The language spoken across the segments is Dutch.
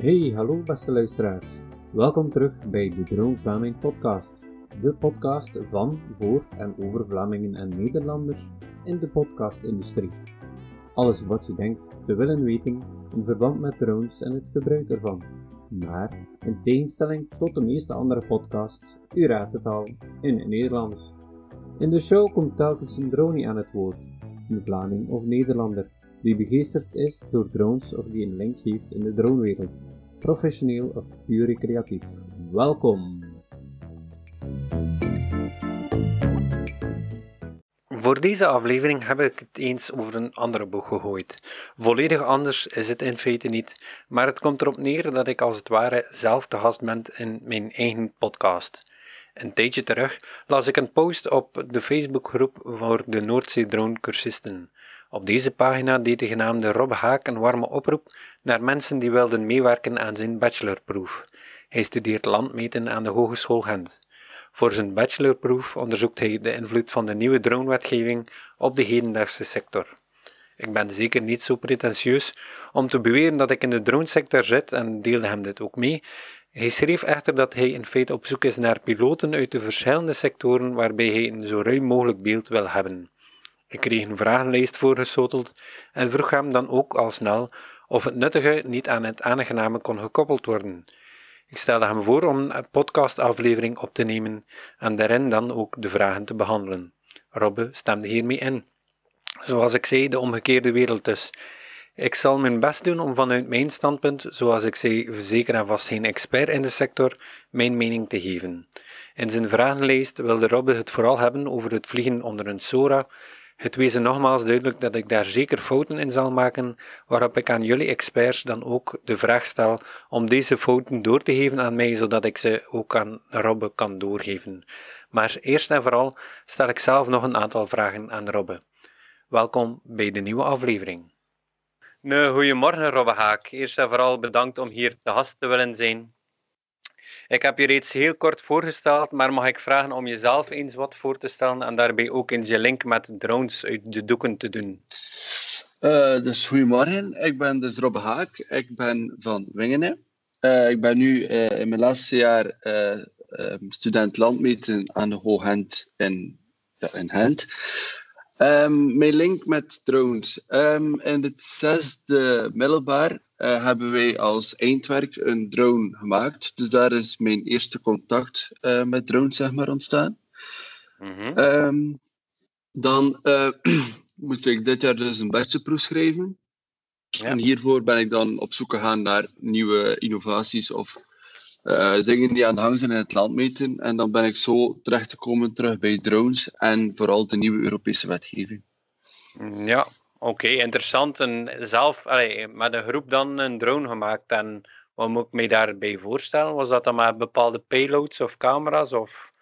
Hey, hallo beste luisteraars. Welkom terug bij de Drone Vlaming podcast. De podcast van, voor en over Vlamingen en Nederlanders in de podcastindustrie. Alles wat je denkt te willen weten in verband met drones en het gebruik ervan. Maar in tegenstelling tot de meeste andere podcasts, u raadt het al, in het Nederlands. In de show komt telkens een drone aan het woord, een Vlaming of Nederlander die begeesterd is door drones of die een link heeft in de dronewereld, professioneel of puur recreatief. Welkom! Voor deze aflevering heb ik het eens over een andere boeg gegooid. Volledig anders is het in feite niet, maar het komt erop neer dat ik als het ware zelf te gast ben in mijn eigen podcast. Een tijdje terug las ik een post op de Facebookgroep voor de Noordzee Drone Cursisten. Op deze pagina deed de genaamde Rob Haak een warme oproep naar mensen die wilden meewerken aan zijn bachelorproef. Hij studeert landmeten aan de Hogeschool Gent. Voor zijn bachelorproef onderzoekt hij de invloed van de nieuwe dronewetgeving op de hedendaagse sector. Ik ben zeker niet zo pretentieus om te beweren dat ik in de dronesector zit en deelde hem dit ook mee. Hij schreef echter dat hij in feite op zoek is naar piloten uit de verschillende sectoren waarbij hij een zo ruim mogelijk beeld wil hebben. Ik kreeg een vragenlijst voorgesoteld en vroeg hem dan ook al snel of het nuttige niet aan het aangename kon gekoppeld worden. Ik stelde hem voor om een podcastaflevering op te nemen en daarin dan ook de vragen te behandelen. Robbe stemde hiermee in. Zoals ik zei, de omgekeerde wereld dus. Ik zal mijn best doen om vanuit mijn standpunt, zoals ik zei, zeker en vast geen expert in de sector, mijn mening te geven. In zijn vragenlijst wilde Robbe het vooral hebben over het vliegen onder een SORA het wezen nogmaals duidelijk dat ik daar zeker fouten in zal maken, waarop ik aan jullie experts dan ook de vraag stel om deze fouten door te geven aan mij, zodat ik ze ook aan Robbe kan doorgeven. Maar eerst en vooral stel ik zelf nog een aantal vragen aan Robbe. Welkom bij de nieuwe aflevering. Nee, goedemorgen Robbe Haak. Eerst en vooral bedankt om hier te gast te willen zijn. Ik heb je reeds heel kort voorgesteld, maar mag ik vragen om jezelf eens wat voor te stellen en daarbij ook eens je link met drones uit de doeken te doen? Uh, dus goedemorgen, ik ben dus Rob Haak, ik ben van Wingenen. Uh, ik ben nu uh, in mijn laatste jaar um, student landmeten aan de Hoogend in, in Gent. Um, mijn link met drones. Um, in het zesde middelbaar uh, hebben wij als eindwerk een drone gemaakt. Dus daar is mijn eerste contact uh, met drones zeg maar, ontstaan. Mm -hmm. um, dan uh, moest ik dit jaar dus een bachelorproef schrijven. Ja. En hiervoor ben ik dan op zoek gegaan naar nieuwe innovaties of dingen die aan de gang zijn in het landmeten. En dan ben ik zo terechtgekomen terug bij drones en vooral de nieuwe Europese wetgeving. Ja, Oké, interessant. En zelf allee, met een groep dan een drone gemaakt. En wat moet ik me daarbij voorstellen? Was dat dan met bepaalde payloads of camera's? Of?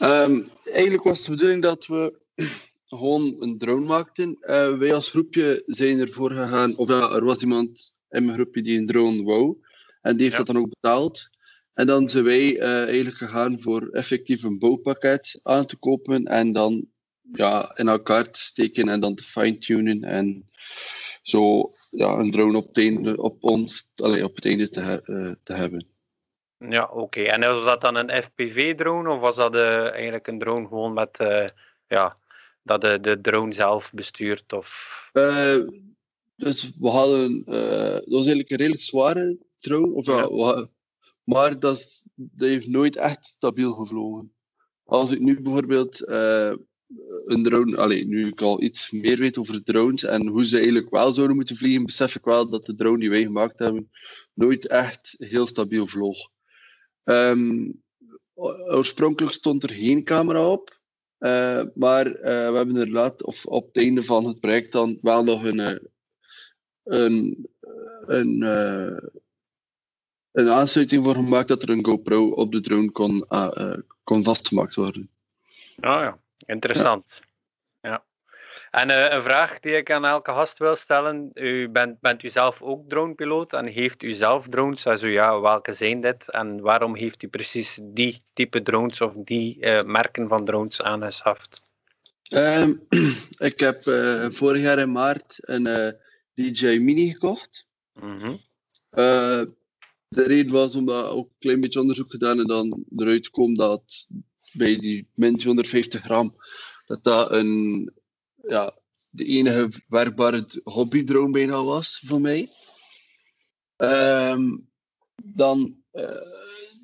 Um, eigenlijk was de bedoeling dat we gewoon een drone maakten. Uh, wij als groepje zijn ervoor gegaan, of ja, er was iemand in mijn groepje die een drone wou. En die heeft ja. dat dan ook betaald. En dan zijn wij uh, eigenlijk gegaan voor effectief een bouwpakket aan te kopen en dan ja, in elkaar te steken en dan te fine-tunen en zo ja, een drone op het einde, op ons, allee, op het einde te, uh, te hebben. Ja, oké. Okay. En was dat dan een FPV-drone of was dat uh, eigenlijk een drone gewoon met, uh, ja, dat de, de drone zelf bestuurt? Of... dus we hadden, dat was eigenlijk een redelijk zware drone, of, ja. ja maar dat, dat heeft nooit echt stabiel gevlogen. Als ik nu bijvoorbeeld een drone, allee, nu ik al iets meer weet over drones en hoe ze eigenlijk wel zouden moeten vliegen, besef ik wel dat de drone die wij gemaakt hebben nooit echt heel stabiel vloog. Um, oorspronkelijk stond er geen camera op, uh, maar uh, we hebben er laat, of op het einde van het project dan wel nog een, eh, een, een, een aansluiting voor gemaakt dat er een GoPro op de drone kon, kon vastgemaakt worden. Ah ja. Interessant. Ja. En uh, een vraag die ik aan elke gast wil stellen. U bent, bent u zelf ook dronepiloot en heeft u zelf drones? Also ja, welke zijn dit en waarom heeft u precies die type drones of die uh, merken van drones aangeschaft? Um, ik heb uh, vorig jaar in maart een DJ Mini gekocht. Mm -hmm. de reden was omdat ook een klein beetje onderzoek gedaan en dan eruit komt dat bij die min 250 gram, dat dat een, ja, de enige werkbare hobbydrone bijna was voor mij. Um, dan, uh,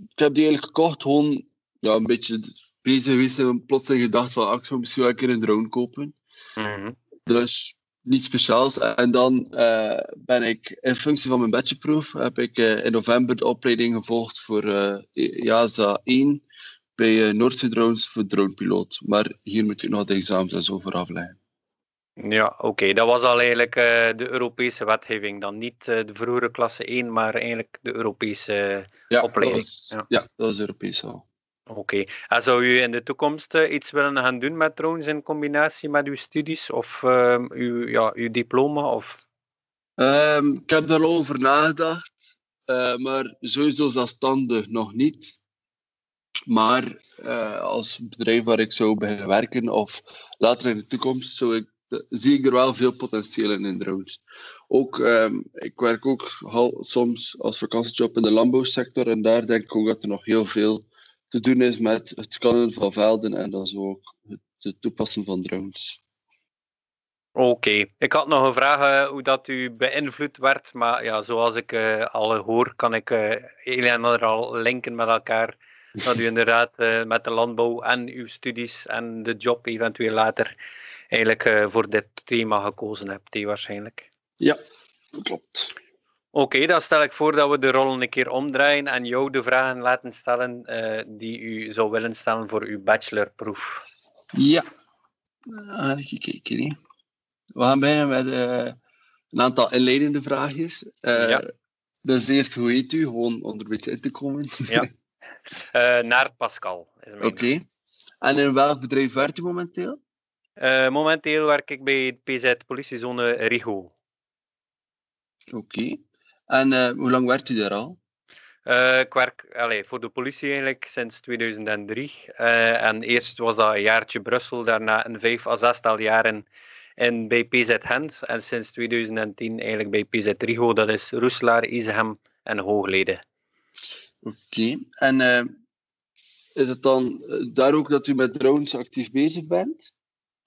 ik heb die eigenlijk gekocht, gewoon ja, een beetje bezig geweest en plotseling gedacht van, ah, ik zou misschien wel een keer een drone kopen. Mhm. Dus niets speciaals. En dan uh, ben ik in functie van mijn bachelorproef heb ik uh, in november de opleiding gevolgd voor uh, JASA 1 bij Noordse Drones voor dronepiloot. Maar hier moet ik nog de examens en zo voor afleggen. Ja, oké. Dat was al eigenlijk de Europese wetgeving. Dan niet de vroegere klasse 1, maar eigenlijk de Europese ja, opleiding. Dat was, ja. ja, dat is Europees al. Oké. En zou u in de toekomst uh, iets willen gaan doen met drones in combinatie met uw studies of uh, uw, ja, uw diploma? Of? Um, ik heb daar al over nagedacht, maar sowieso zelfstandig nog niet. Maar als bedrijf waar ik zou beginnen werken of later in de toekomst, ik, zie ik er wel veel potentieel in, in drones. Ook, um, ik werk ook soms als vakantiejob in de landbouwsector en daar denk ik ook dat er nog heel veel te doen is met het scannen van velden en dan zo ook het toepassen van drones. Oké, ik had nog een vraag uh, hoe dat u beïnvloed werd, maar ja, zoals ik uh, al hoor, kan ik uh, een en ander al linken met elkaar. Dat u inderdaad met de landbouw en uw studies en de job eventueel later eigenlijk voor dit thema gekozen hebt, waarschijnlijk. Ja, klopt. Oké, dan stel ik voor dat we de rollen een keer omdraaien en jou de vragen laten stellen uh, die u zou willen stellen voor uw bachelorproef. Ja, even kijken. We gaan beginnen met een aantal inleidende vraagjes. ja. Dus eerst, hoe heet u? Gewoon om er een beetje in te komen. Ja. Naar Pascal Oké. Okay. En in welk bedrijf werkt u momenteel? momenteel werk ik bij PZ Politiezone Rigo. Oké. Okay. En uh, hoe lang werkt u daar al? Uh, ik werk allez, voor de politie eigenlijk sinds 2003. Uh, en eerst was dat een jaartje Brussel, daarna een vijf à zestal jaren in, bij PZ Gent. En sinds 2010 eigenlijk bij PZ Rigo, dat is Roeselaar, Izehem en Hoogleden. Oké, en uh, is het dan daar ook dat u met drones actief bezig bent?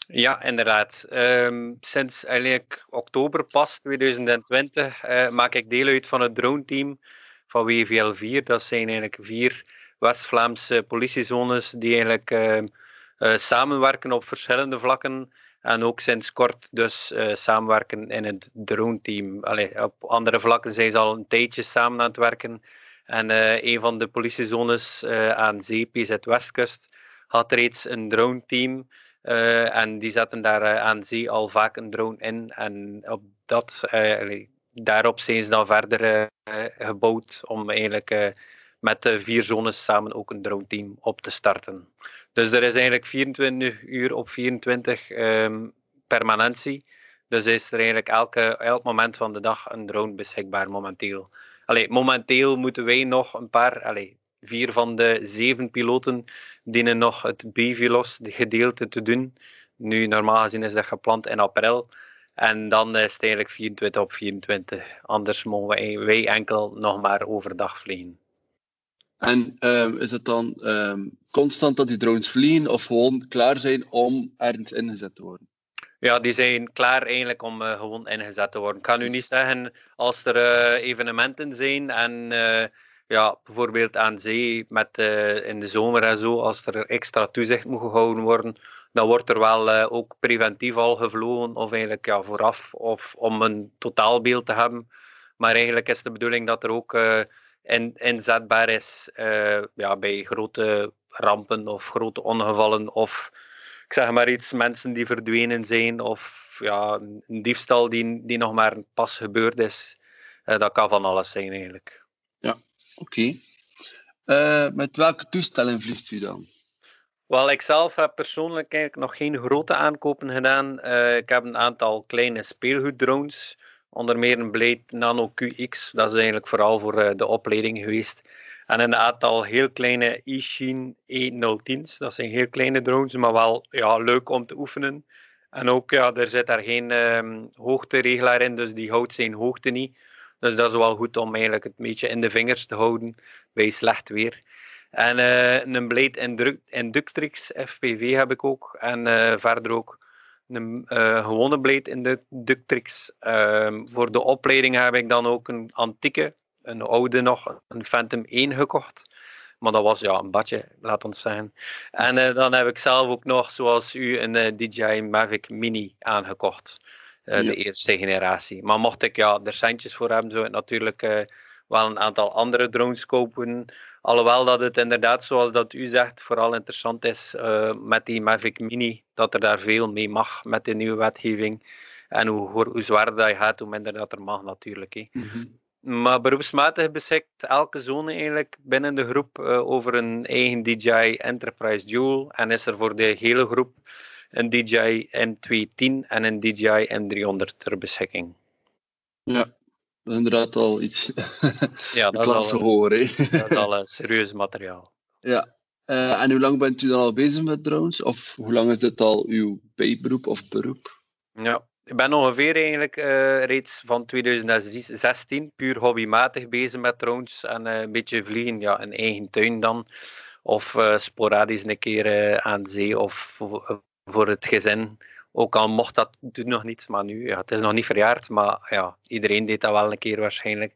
Ja, inderdaad. Um, sinds eigenlijk oktober pas 2020 uh, maak ik deel uit van het drone-team van WVL4. Dat zijn eigenlijk vier West-Vlaamse politiezones die eigenlijk uh, samenwerken op verschillende vlakken. En ook sinds kort dus samenwerken in het drone-team. Op andere vlakken zijn ze al een tijdje samen aan het werken. En een van de politiezones aan zee, PZ Westkust, had reeds een drone-team. Uh, en die zetten daar uh, aan zee al vaak een drone in. En op dat, uh, daarop zijn ze dan verder gebouwd om eigenlijk met de vier zones samen ook een drone team op te starten. Dus er is eigenlijk 24 uur op 24 um, ehm, permanentie. Dus is er eigenlijk elke, elk moment van de dag een drone beschikbaar momenteel. Momenteel moeten wij nog een paar, vier van de zeven piloten dienen nog het BVLOS gedeelte te doen. Nu, normaal gezien is dat gepland in april. En dan is het eigenlijk 24 op 24. Anders mogen wij, wij enkel nog maar overdag vliegen. En um, is het dan um, constant dat die drones vliegen of gewoon klaar zijn om ergens ingezet te worden? Ja, die zijn klaar eigenlijk om uh, gewoon ingezet te worden. Ik kan nu niet zeggen als er uh, evenementen zijn en uh, ja, bijvoorbeeld aan zee met, in de zomer en zo, als er extra toezicht moet gehouden worden, dan wordt er wel ook preventief al gevlogen, of eigenlijk ja, vooraf, of om een totaalbeeld te hebben. Maar eigenlijk is de bedoeling dat er ook in, inzetbaar is ja, bij grote rampen of grote ongevallen, of ik zeg maar iets, mensen die verdwenen zijn, of ja, een diefstal die, die nog maar pas gebeurd is. dat kan van alles zijn eigenlijk. Ja, Oké. Okay. Uh, met welke toestellen vliegt u dan? Wel, ik zelf heb persoonlijk eigenlijk nog geen grote aankopen gedaan. Uh, ik heb een aantal kleine speelgoeddrones. Onder meer een Blade Nano QX. Dat is eigenlijk vooral voor de opleiding geweest. En een aantal heel kleine Ishin E010's. Dat zijn heel kleine drones, maar wel ja, leuk om te oefenen. En ook, ja, er zit daar geen um, hoogteregelaar in, dus die houdt zijn hoogte niet. Dus dat is wel goed om eigenlijk het beetje in de vingers te houden bij slecht weer. En uh, een Blade Inductrix FPV heb ik ook. En uh, verder ook een uh, gewone Blade Inductrix. Ehm, voor de opleiding heb ik dan ook een antieke, een oude nog, een Phantom 1 gekocht. Maar dat was ja, een badje, laat ons zeggen. En dan heb ik zelf ook nog, zoals u, een DJI Mavic Mini aangekocht. De eerste generatie. Maar mocht ik ja, er centjes voor hebben, zou ik natuurlijk wel een aantal andere drones kopen Alhoewel dat het inderdaad, zoals dat u zegt, vooral interessant is met die Mavic Mini, dat er daar veel mee mag met de nieuwe wetgeving. En hoe, hoe zwaarder dat je gaat, hoe minder dat er mag natuurlijk. Hè. Mm -hmm. Maar beroepsmatig beschikt elke zone eigenlijk binnen de groep uh, over een eigen DJI Enterprise Dual. En is er voor de hele groep een DJI M210 en een DJI M300 ter beschikking. Ja, dat is inderdaad al iets ja, dat is al, horen. dat is al een serieus materiaal. Ja. Uh, en hoe lang bent u dan al bezig met drones? Of hoe lang is dit al uw bijberoep of beroep? Ja, ik ben ongeveer eigenlijk uh, reeds van 2016 puur hobbymatig bezig met drones en uh, een beetje vliegen ja, in eigen tuin dan. Of sporadisch een keer aan zee of voor het gezin ook al mocht dat toen nog niet, maar nu, ja, het is nog niet verjaard, maar ja, iedereen deed dat wel een keer waarschijnlijk,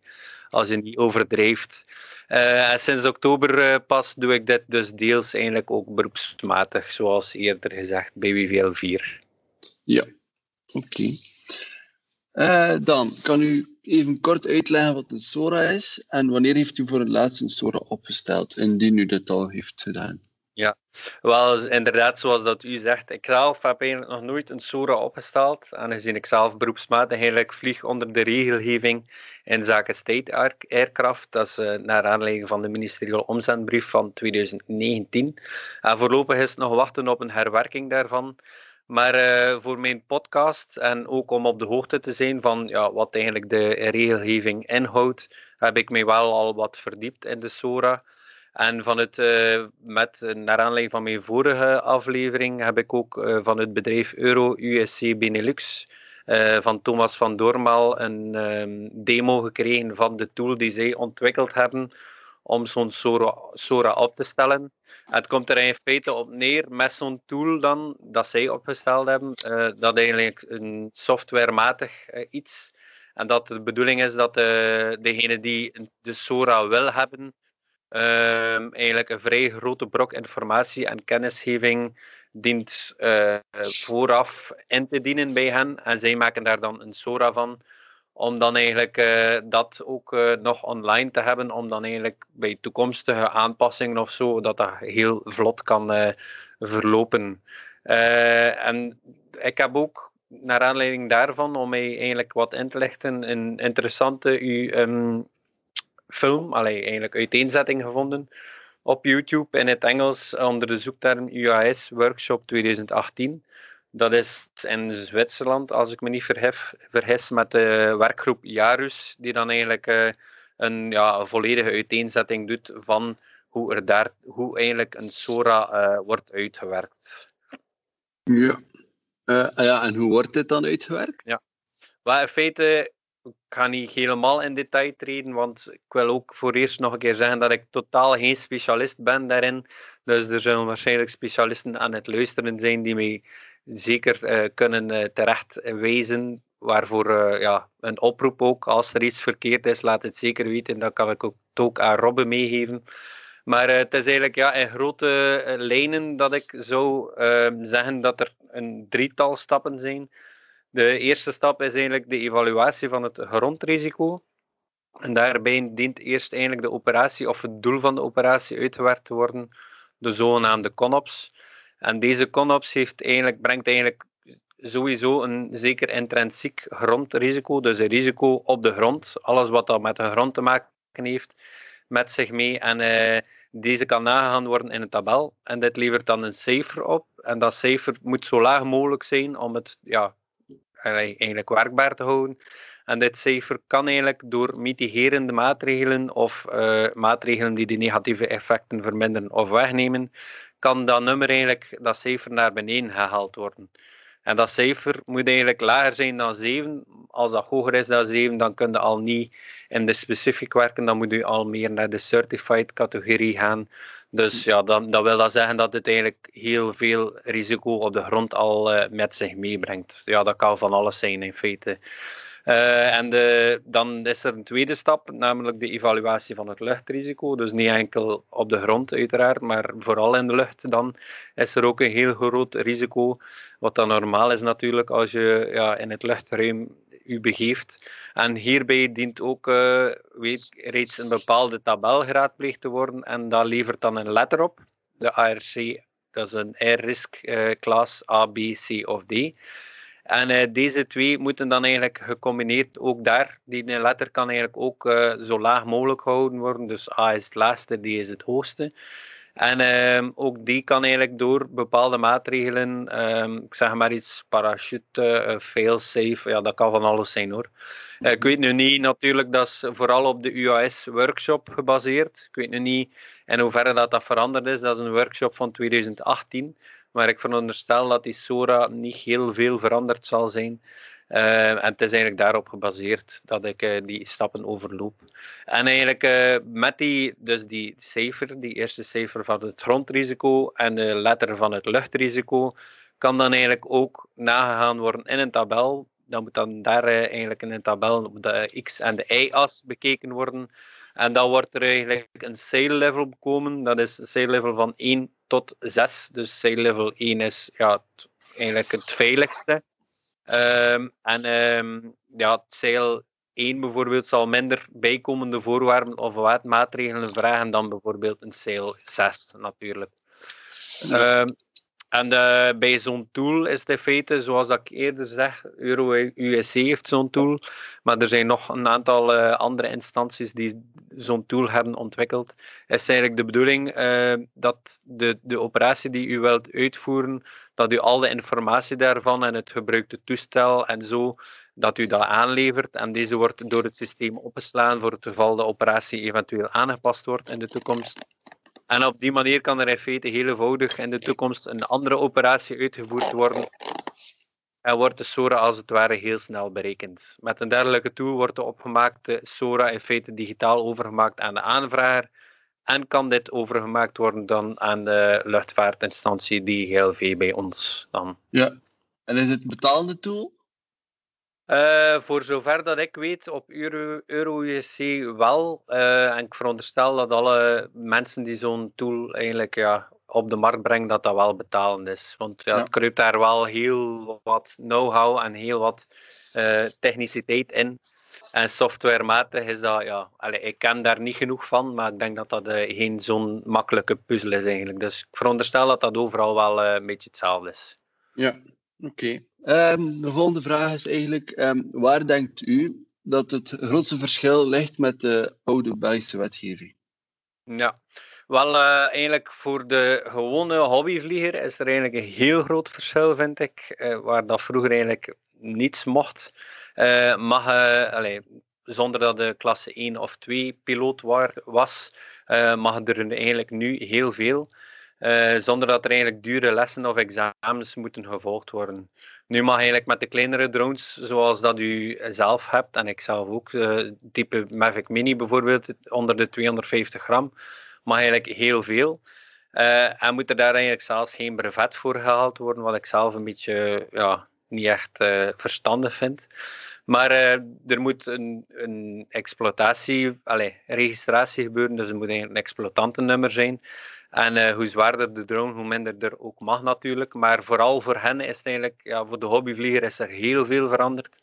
als je niet overdrijft. En sinds oktober pas doe ik dit dus deels eigenlijk ook beroepsmatig, zoals eerder gezegd, bij WVL 4. Ja, oké. Uh, dan, kan u even kort uitleggen wat een SORA is en wanneer heeft u voor het laatst een SORA opgesteld, indien u dit al heeft gedaan? Ja, wel inderdaad, zoals dat u zegt. Ik zelf heb eigenlijk nog nooit een SORA opgesteld. Aangezien ik zelf beroepsmatig eigenlijk vlieg onder de regelgeving in zaken state aircraft. Dat is uh, naar aanleiding van de ministeriële omzendbrief van 2019. En voorlopig is het nog wachten op een herwerking daarvan. Maar uh, voor mijn podcast en ook om op de hoogte te zijn van ja, wat eigenlijk de regelgeving inhoudt, heb ik mij wel al wat verdiept in de SORA. En van het, uh, met, naar aanleiding van mijn vorige aflevering heb ik ook van het bedrijf Euro USC Benelux van Thomas van Doormaal een um, demo gekregen van de tool die zij ontwikkeld hebben om zo'n Sora, op te stellen. Het komt er in feite op neer met zo'n tool dan, dat zij opgesteld hebben, dat eigenlijk een softwarematig iets en dat de bedoeling is dat degene die de Sora wil hebben, um, eigenlijk een vrij grote brok informatie en kennisgeving dient uh, vooraf in te dienen bij hen. En zij maken daar dan een SORA van, om dan eigenlijk uh, dat ook uh, nog online te hebben, om dan eigenlijk bij toekomstige aanpassingen of zo, dat dat heel vlot kan verlopen. en ik heb ook naar aanleiding daarvan, om mij eigenlijk wat in te lichten, een interessante um, film, eigenlijk uiteenzetting gevonden op YouTube in het Engels onder de zoekterm UAS Workshop 2018. Dat is in Zwitserland, als ik me niet verhef, vergis, met de werkgroep Jarus, die dan eigenlijk uh, een, ja, volledige uiteenzetting doet van hoe, er daar, hoe eigenlijk een SORA uh, wordt uitgewerkt. Ja. Uh, ja, en hoe wordt dit dan uitgewerkt? Ja. Well, in feite ik ga niet helemaal in detail treden, want ik wil ook voor eerst nog een keer zeggen dat ik totaal geen specialist ben daarin. Dus er zullen waarschijnlijk specialisten aan het luisteren zijn die mij zeker uh, kunnen uh, terecht wijzen. Waarvoor uh, ja, een oproep ook, als er iets verkeerd is, laat het zeker weten. Dan kan ik ook, ook aan Robbe meegeven. Maar het is eigenlijk ja, in grote lijnen dat ik zou zeggen dat er een drietal stappen zijn. De eerste stap is eigenlijk de evaluatie van het grondrisico. En daarbij dient eerst eigenlijk de operatie of het doel van de operatie uitgewerkt te worden, de zogenaamde CONOPS. En deze CONOPS heeft eigenlijk, brengt eigenlijk sowieso een zeker intrinsiek grondrisico, dus een risico op de grond, alles wat dat met de grond te maken heeft, met zich mee. En uh, deze kan nagegaan worden in een tabel en dit levert dan een cijfer op. En dat cijfer moet zo laag mogelijk zijn om het ja, eigenlijk werkbaar te houden. En dit cijfer kan eigenlijk door mitigerende maatregelen of uh, maatregelen die de negatieve effecten verminderen of wegnemen, kan dat nummer eigenlijk, dat cijfer naar beneden gehaald worden. En dat cijfer moet eigenlijk lager zijn dan 7, als dat hoger is dan 7, dan kun je al niet in de specifiek werken. Dan moet je al meer naar de certified categorie gaan. Dus ja, dan, dat wil dat zeggen dat het eigenlijk heel veel risico op de grond al uh, met zich meebrengt. Ja, dat kan van alles zijn in feite. Uh, en de, dan is er een tweede stap, namelijk de evaluatie van het luchtrisico. Dus niet enkel op de grond uiteraard, maar vooral in de lucht. Dan is er ook een heel groot risico, wat dan normaal is natuurlijk als je ja, in het luchtruim u begeeft. En hierbij dient ook uh, weet, reeds een bepaalde tabel geraadpleegd te worden en dat levert dan een letter op, de ARC, dat is een Air-risk uh, class A, B, C of D. En uh, deze twee moeten dan eigenlijk gecombineerd ook daar. Die letter kan eigenlijk ook uh, zo laag mogelijk gehouden worden. Dus A is het laagste, D is het hoogste. En um, ook die kan eigenlijk door bepaalde maatregelen, um, ik zeg maar iets, parachute, uh, fail-safe, ja, dat kan van alles zijn hoor. Ik weet nu niet, natuurlijk, dat is vooral op de UAS-workshop gebaseerd. Ik weet nu niet in hoeverre dat, dat veranderd is. Dat is een workshop van 2018. Maar ik veronderstel dat die SORA niet heel veel veranderd zal zijn. Uh, en het is eigenlijk daarop gebaseerd dat ik uh, die stappen overloop. En eigenlijk uh, met die, dus die cijfer, die eerste cijfer van het grondrisico en de letter van het luchtrisico, kan dan eigenlijk ook nagegaan worden in een tabel. Dan moet dan daar eigenlijk in een tabel op de x- en de y-as bekeken worden. En dan wordt er eigenlijk een sail level komen. Dat is een sail level van 1 tot 6. Dus sail level 1 is ja, eigenlijk het veiligste. Um, en um, ja, sail 1 bijvoorbeeld zal minder bijkomende voorwaarden of maatregelen vragen dan bijvoorbeeld een sail 6 natuurlijk. Um, en uh, bij zo'n tool is het in feite, zoals dat ik eerder zeg, Euro USC heeft zo'n tool, maar er zijn nog een aantal uh, andere instanties die zo'n tool hebben ontwikkeld. Is eigenlijk de bedoeling uh, dat de, de operatie die u wilt uitvoeren, dat u al de informatie daarvan en het gebruikte toestel en zo, dat u dat aanlevert. En deze wordt door het systeem opgeslaan voor het geval de operatie eventueel aangepast wordt in de toekomst. En op die manier kan er in feite heel eenvoudig in de toekomst een andere operatie uitgevoerd worden. En wordt de SORA als het ware heel snel berekend. Met een dergelijke tool wordt de opgemaakte SORA in feite digitaal overgemaakt aan de aanvrager. En kan dit overgemaakt worden dan aan de luchtvaartinstantie DGLV bij ons dan. Ja, en is het betalende tool? Uh, voor zover dat ik weet, op Euro, EuroUSC wel. Uh, en ik veronderstel dat alle mensen die zo'n tool eigenlijk ja, op de markt brengen, dat dat wel betalend is. Want ja, ja. het kruipt daar wel heel wat know-how en heel wat uh, techniciteit in. En softwarematig is dat, ja, allez, ik ken daar niet genoeg van, maar ik denk dat dat geen zo'n makkelijke puzzel is eigenlijk. Dus ik veronderstel dat dat overal wel een beetje hetzelfde is. Ja, oké. Um, de volgende vraag is eigenlijk, um, waar denkt u dat het grootste verschil ligt met de oude Belgische wetgeving? Ja, wel uh, eigenlijk voor de gewone hobbyvlieger is er eigenlijk een heel groot verschil, vind ik. Uh, waar dat vroeger eigenlijk niets mocht, uh, mag, zonder dat de klasse 1 of 2 piloot was, mag er eigenlijk nu heel veel. Uh, zonder dat er eigenlijk dure lessen of examens moeten gevolgd worden. Nu mag eigenlijk met de kleinere drones, zoals dat u zelf hebt, en ik zelf ook, uh, type Mavic Mini bijvoorbeeld, onder de 250 gram, mag eigenlijk heel veel. Uh, en moet er daar eigenlijk zelfs geen brevet voor gehaald worden, wat ik zelf een beetje ja, niet echt verstandig vind. Maar er moet een, een exploitatie, allez, registratie gebeuren, dus er moet een exploitantennummer zijn. En uh, hoe zwaarder de drone, hoe minder er ook mag natuurlijk. Maar vooral voor hen is het eigenlijk, ja, voor de hobbyvlieger is er heel veel veranderd.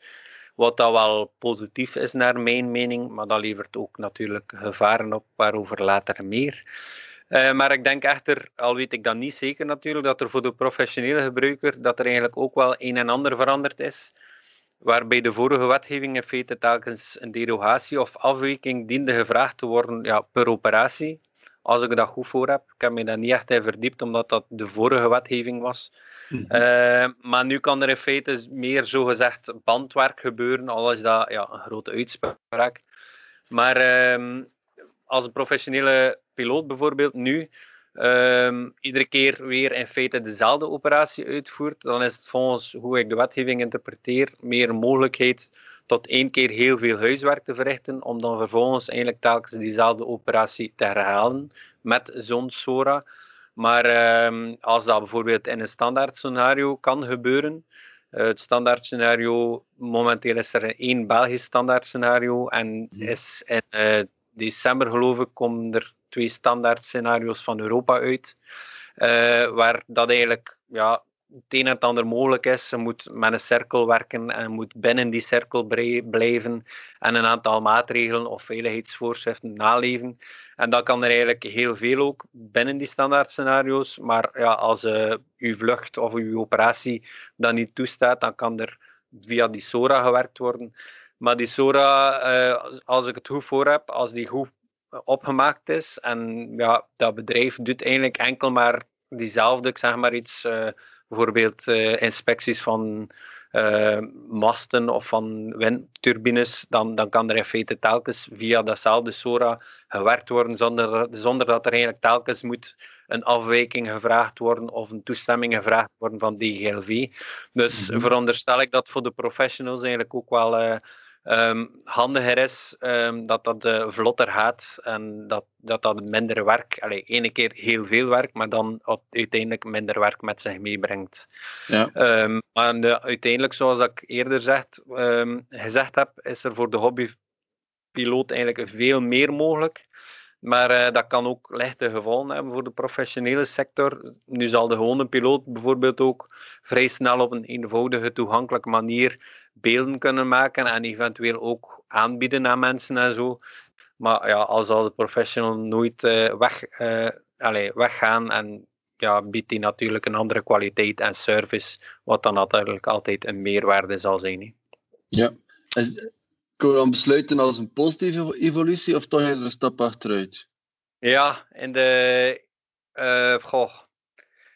Wat dat wel positief is naar mijn mening, maar dat levert ook natuurlijk gevaren op, waarover later meer. Uh, maar ik denk echter, al weet ik dat niet zeker natuurlijk, dat er voor de professionele gebruiker dat er eigenlijk ook wel een en ander veranderd is. Waarbij de vorige wetgeving in feite telkens een derogatie of afwijking diende gevraagd te worden ja, per operatie als ik dat goed voor heb. Ik heb me daar niet echt in verdiept, omdat dat de vorige wetgeving was. Mm -hmm. uh, maar nu kan er in feite meer zogezegd bandwerk gebeuren, al is dat ja, een grote uitspraak. Maar uh, als een professionele piloot bijvoorbeeld nu uh, iedere keer weer in feite dezelfde operatie uitvoert, dan is het volgens hoe ik de wetgeving interpreteer meer een mogelijkheid tot één keer heel veel huiswerk te verrichten, om dan vervolgens eigenlijk telkens diezelfde operatie te herhalen met zo'n SORA. Maar ehm, als dat bijvoorbeeld in een standaard scenario kan gebeuren, uh, het standaard scenario, momenteel is er één Belgisch standaard scenario en is in uh, december geloof ik komen er twee standaard scenario's van Europa uit, uh, waar dat eigenlijk ja, het een en het ander mogelijk is. Je moet met een cirkel werken en moet binnen die cirkel blijven en een aantal maatregelen of veiligheidsvoorschriften naleven. En dat kan er eigenlijk heel veel ook binnen die standaard scenario's. Maar ja, als uh, uw vlucht of uw operatie dat niet toestaat, dan kan er via die SORA gewerkt worden. Maar die SORA, uh, als ik het goed voor heb, als die goed opgemaakt is en ja, dat bedrijf doet eigenlijk enkel maar diezelfde, zeg maar iets, uh, bijvoorbeeld inspecties van uh, masten of van windturbines, dan, dan kan er in feite telkens via datzelfde SORA gewerkt worden zonder, zonder dat er eigenlijk telkens moet een afwijking gevraagd worden of een toestemming gevraagd worden van DGLV. Dus mm -hmm. veronderstel ik dat voor de professionals eigenlijk ook wel uh, um, handiger is um, dat dat uh, vlotter gaat en dat dat, dat minder werk, allee, ene keer heel veel werk, maar dan uiteindelijk minder werk met zich meebrengt. Ja. Um, maar de, uiteindelijk, zoals ik eerder zegt, gezegd heb, is er voor de hobbypiloot eigenlijk veel meer mogelijk. Maar uh, dat kan ook lichte gevolgen hebben voor de professionele sector. Nu zal de gewone piloot bijvoorbeeld ook vrij snel op een eenvoudige, toegankelijke manier beelden kunnen maken en eventueel ook aanbieden aan mensen en zo. Maar ja, al zal de professional nooit uh, weg, uh, allez, weggaan en ja, biedt die natuurlijk een andere kwaliteit en service, wat dan natuurlijk altijd een meerwaarde zal zijn. Ja, kunnen we dan besluiten als een positieve evolutie of toch een stap achteruit? Ja, in de. Goh,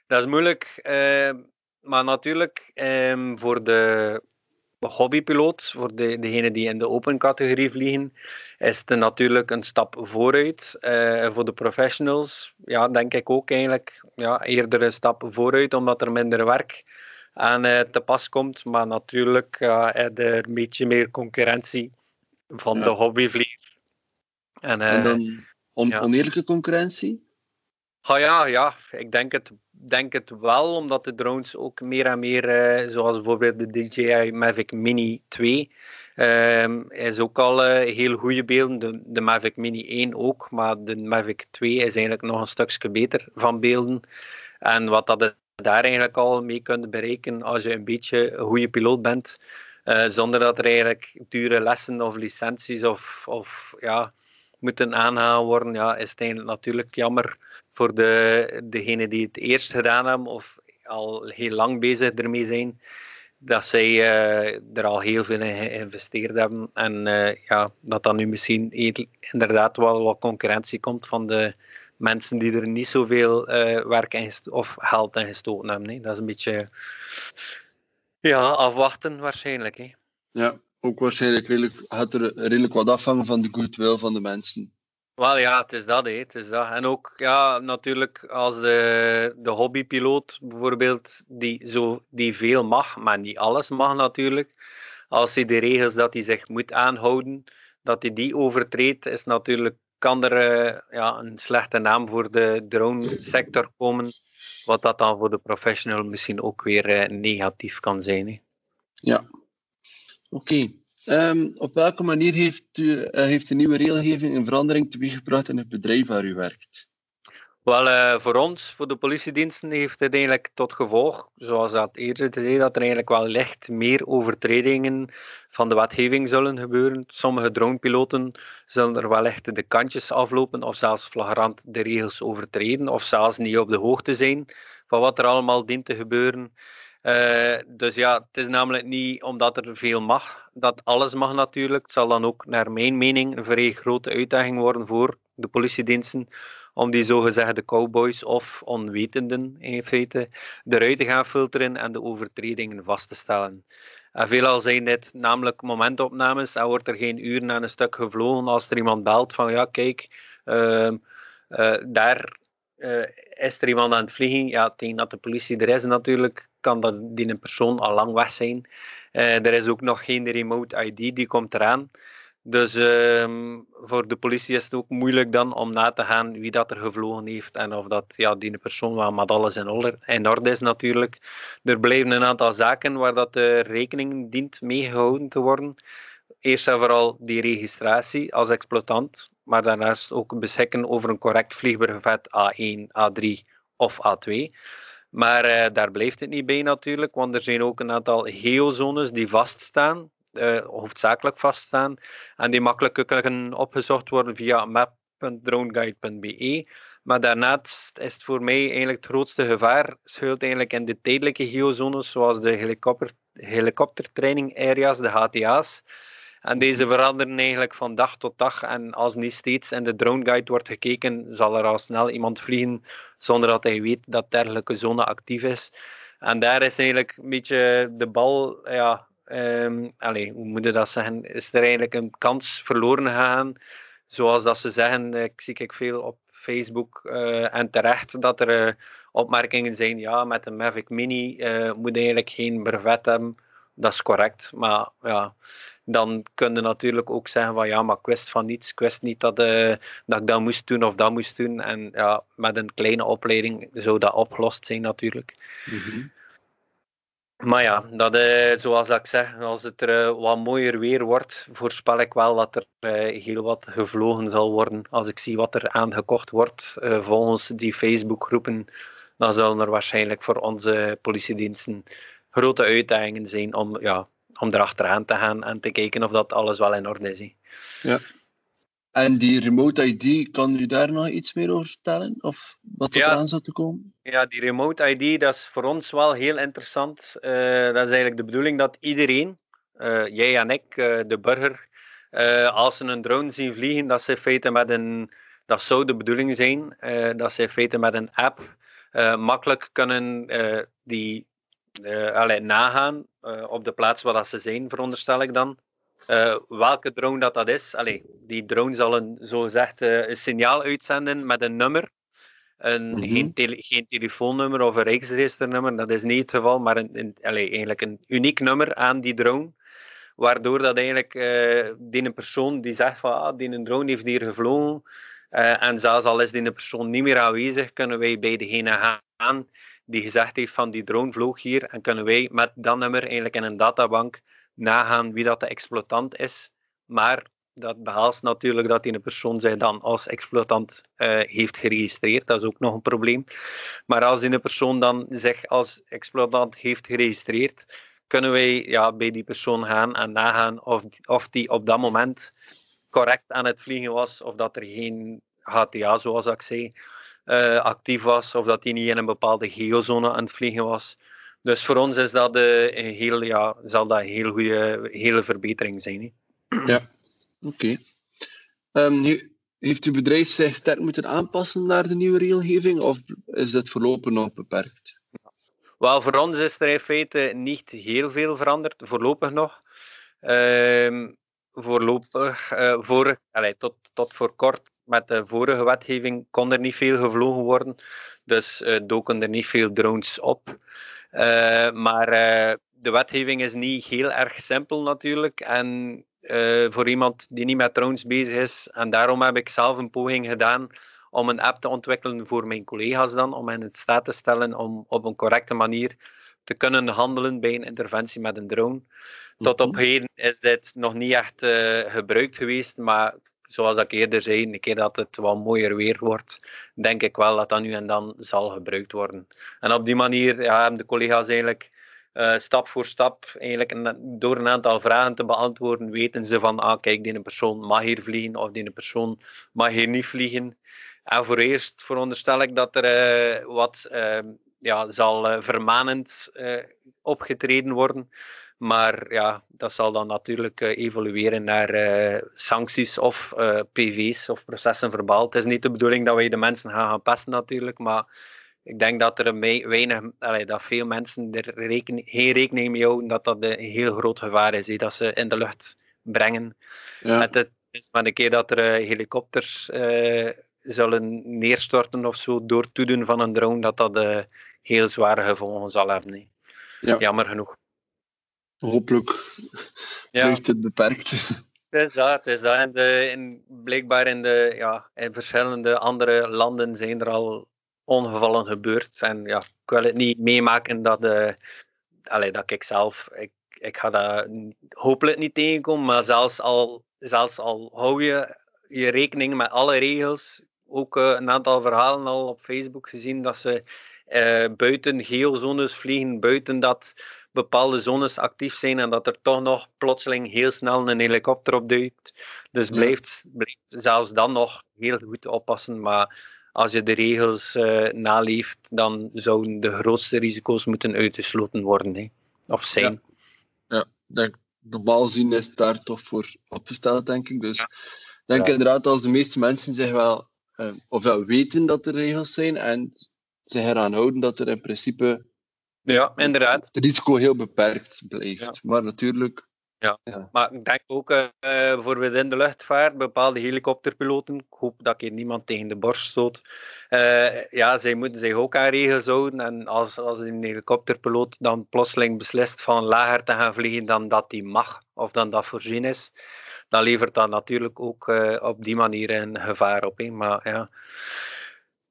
dat is moeilijk. Uh, maar natuurlijk, um, voor de hobbypiloot, voor de, degenen die in de open categorie vliegen, is het natuurlijk een stap vooruit. Uh, voor de professionals, ja, denk ik ook eigenlijk ja, eerder een stap vooruit, omdat er minder werk aan uh, te pas komt. Maar natuurlijk uh, er een beetje meer concurrentie van ja. de hobbyvlieger. En, en dan on ja. oneerlijke concurrentie? Ah, ja, ja, ik denk het, denk het wel, omdat de drones ook meer en meer, uh, zoals bijvoorbeeld de DJI Mavic Mini 2, uh, is ook al uh, heel goede beelden. De, de, Mavic Mini 1 ook, maar de Mavic 2 is eigenlijk nog een stukje beter van beelden. En wat dat daar eigenlijk al mee kunt bereiken als je een beetje een goede piloot bent, uh, zonder dat er eigenlijk dure lessen of licenties of, of ja, moeten aangehaald worden, ja, is het natuurlijk jammer voor de, degenen die het eerst gedaan hebben of al heel lang bezig ermee zijn, dat zij uh, er al heel veel in geïnvesteerd hebben. En uh, ja, dat dan nu misschien inderdaad wel wat concurrentie komt van de mensen die er niet zoveel uh, werk in of geld in gestoken hebben. Hè. Dat is een beetje ja, afwachten waarschijnlijk. Hè. Ja, ook waarschijnlijk redelijk, gaat er redelijk wat afhangen van de goodwill van de mensen. Wel ja, het is dat, hè. het is dat. En ook ja, natuurlijk als de, de hobbypiloot bijvoorbeeld, die, zo, die veel mag, maar niet alles mag natuurlijk. Als hij de regels dat hij zich moet aanhouden, dat hij die overtreedt, is natuurlijk, kan er uh, ja, een slechte naam voor de drone sector komen. Wat dat dan voor de professional misschien ook weer uh, negatief kan zijn. Hè. Ja, oké. Um, op welke manier heeft, u, uh, heeft de nieuwe regelgeving een verandering teweeggebracht in het bedrijf waar u werkt? Wel, uh, voor ons, voor de politiediensten, heeft het eigenlijk tot gevolg, zoals dat eerder zei, dat er eigenlijk wel licht meer overtredingen van de wetgeving zullen gebeuren. Sommige dronepiloten zullen er wel echt de kantjes aflopen of zelfs flagrant de regels overtreden of zelfs niet op de hoogte zijn van wat er allemaal dient te gebeuren. Uh, dus ja, het is namelijk niet omdat er veel mag, dat alles mag natuurlijk. Het zal dan ook, naar mijn mening, een vrij grote uitdaging worden voor de politiediensten om die zogezegde cowboys of onwetenden in feite eruit te gaan filteren en de overtredingen vast te stellen. En veelal zijn dit namelijk momentopnames en wordt er geen uur na een stuk gevlogen als er iemand belt van ja kijk, uh, uh, daar uh, is er iemand aan het vliegen? Ja, tegen dat de politie er is natuurlijk, kan dat die een persoon al lang weg zijn. er is ook nog geen remote ID, die komt eraan. Dus ehm, voor de politie is het ook moeilijk dan om na te gaan wie dat er gevlogen heeft en of dat ja, die persoon wel met alles in orde, orde is natuurlijk. Er blijven een aantal zaken waar dat de rekening dient meegehouden te worden. Eerst en vooral die registratie als exploitant, maar daarnaast ook beschikken over een correct vliegbrevet A1, A3 of A2. Maar uh, daar blijft het niet bij natuurlijk, want er zijn ook een aantal geozones die vaststaan uh, hoofdzakelijk vaststaan en die makkelijk kunnen opgezocht worden via map.droneguide.be. Maar daarnaast is het voor mij eigenlijk het grootste gevaar schuilt eigenlijk in de tijdelijke geozones, zoals de helikopter, helikoptertraining areas, de HTA's. En deze veranderen eigenlijk van dag tot dag. En als niet steeds in de drone guide wordt gekeken, zal er al snel iemand vliegen zonder dat hij weet dat dergelijke zone actief is. En daar is eigenlijk een beetje de bal ja, Um, hoe moet je dat zeggen? Is er eigenlijk een kans verloren gegaan? Zoals dat ze zeggen, ik zie ik veel op Facebook uh, en terecht dat er uh, opmerkingen zijn. Ja, met een Mavic Mini uh, moet eigenlijk geen brevet hebben. Dat is correct. Maar ja, dan kun je natuurlijk ook zeggen van ja, maar ik wist van niets. Ik wist niet dat, dat ik dat moest doen of dat moest doen. En ja, met een kleine opleiding zou dat opgelost zijn natuurlijk. Mm. Maar ja, dat, uh, zoals ik zeg, als het er uh, wat mooier weer wordt, voorspel ik wel dat er uh, heel wat gevlogen zal worden. Als ik zie wat er aangekocht wordt volgens die Facebookgroepen, dan zullen er waarschijnlijk voor onze politiediensten grote uitdagingen zijn om, ja, om erachteraan te gaan en te kijken of dat alles wel in orde is. Ja. En die remote ID, kan u daar nog iets meer over vertellen? Of wat er aan zat te komen? Ja, die remote ID, dat is voor ons wel heel interessant. Uh, dat is eigenlijk de bedoeling dat iedereen, uh, jij en ik, uh, de burger, als ze een drone zien vliegen, dat ze in feite met een, dat zou de bedoeling zijn, dat ze in feite met een app makkelijk kunnen die allee, nagaan op de plaats waar dat ze zijn, veronderstel ik dan. Uh, welke drone dat, dat is. Allee, die drone zal een, zo gezegd, uh, een signaal uitzenden met een nummer. Een, mm -hmm. geen, tele geen, telefoonnummer of een rijksregisternummer, dat is niet het geval, maar een, een, allee, eigenlijk een uniek nummer aan die drone. Waardoor dat eigenlijk uh, die persoon die zegt van ah, die drone heeft hier gevlogen. en zelfs al is die persoon niet meer aanwezig, kunnen wij bij degene gaan die gezegd heeft van die drone vloog hier. En kunnen wij met dat nummer eigenlijk in een databank nagaan wie dat de exploitant is. Maar dat behaalt natuurlijk dat die persoon zich dan als exploitant uh, heeft geregistreerd. Dat is ook nog een probleem. Maar als die een persoon dan zich als exploitant heeft geregistreerd, kunnen wij ja, bij die persoon gaan en nagaan of, of die op dat moment correct aan het vliegen was, of dat er geen HTA, zoals ik zei, uh, actief was, of dat hij niet in een bepaalde geozone aan het vliegen was. Dus voor ons is dat een heel, ja, zal dat een heel goede hele verbetering zijn. Hè? Ja, oké. Ehm, heeft uw bedrijf zich sterk moeten aanpassen naar de nieuwe regelgeving of is dat voorlopig nog beperkt? Wel, voor ons is er in feite niet heel veel veranderd, voorlopig nog. Uh, voorlopig, uh, voor, allez, tot, tot voor kort met de vorige wetgeving kon er niet veel gevlogen worden, dus uh, doken er niet veel drones op. Uh, maar uh, de wetgeving is niet heel erg simpel natuurlijk. En uh, voor iemand die niet met drones bezig is. En daarom heb ik zelf een poging gedaan om een app te ontwikkelen voor mijn collega's dan. Om hen in staat te stellen om op een correcte manier te kunnen handelen bij een interventie met een drone. Tot op mhm. heden is dit nog niet echt gebruikt geweest. Maar zoals ik eerder zei, een keer dat het wat mooier weer wordt, denk ik wel dat dat nu en dan zal gebruikt worden. En op die manier ja, hebben de collega's eigenlijk uh, stap voor stap, eigenlijk een, door een aantal vragen te beantwoorden, weten ze van, ah kijk, die persoon mag hier vliegen of die persoon mag hier niet vliegen. En voor eerst veronderstel ik dat er uh, wat uh, ja, zal vermanend opgetreden worden. Maar ja, dat zal dan natuurlijk uh, evolueren naar uh, sancties of uh, PV's of processen verbaal. Het is niet de bedoeling dat wij de mensen gaan gaan pesten natuurlijk, maar ik denk dat er weinig, allee, dat veel mensen er rekening, geen rekening mee houden dat dat een heel groot gevaar is, dat ze in de lucht brengen. Ja. Met het is maar een keer dat er helikopters zullen neerstorten of zo door toedoen van een drone, dat dat heel zware gevolgen zal hebben. Ja. Jammer genoeg. Hopelijk ja. blijft het beperkt. Het is dat, het is dat. En de, blijkbaar in, de, ja, in verschillende andere landen zijn er al ongevallen gebeurd. En ja, ik wil het niet meemaken dat, de, allee, dat ik zelf, ik, ik ga dat hopelijk niet tegenkomen, maar zelfs al, zelfs al hou je je rekening met alle regels, ook uh, een aantal verhalen al op Facebook gezien dat ze uh, buiten geozones vliegen, buiten dat bepaalde zones actief zijn en dat er toch nog plotseling heel snel een helikopter opduikt. Dus blijft, blijft zelfs dan nog heel goed oppassen. Maar als je de regels uh, naleeft, dan zouden de grootste risico's moeten uitgesloten worden. Hè. Of zijn. Ja, ja denk, normaal gezien is het daar toch voor opgesteld, denk ik. Dus ik denk inderdaad, als de meeste mensen zich wel, uh, ofwel weten dat er regels zijn en zich eraan houden dat er in principe ja, inderdaad. Het risico heel beperkt blijft. Maar natuurlijk. Ja. ja. maar ik denk ook uh, bijvoorbeeld in de luchtvaart, bepaalde helikopterpiloten, ik hoop dat ik niemand tegen de borst stoot, uh, ja, zij moeten zich ook aan regels houden. En als, als een helikopterpiloot dan plotseling beslist van lager te gaan vliegen dan dat hij mag, of dan dat voorzien is, dan levert dat natuurlijk ook uh, op die manier een gevaar op. Hè. Maar ja.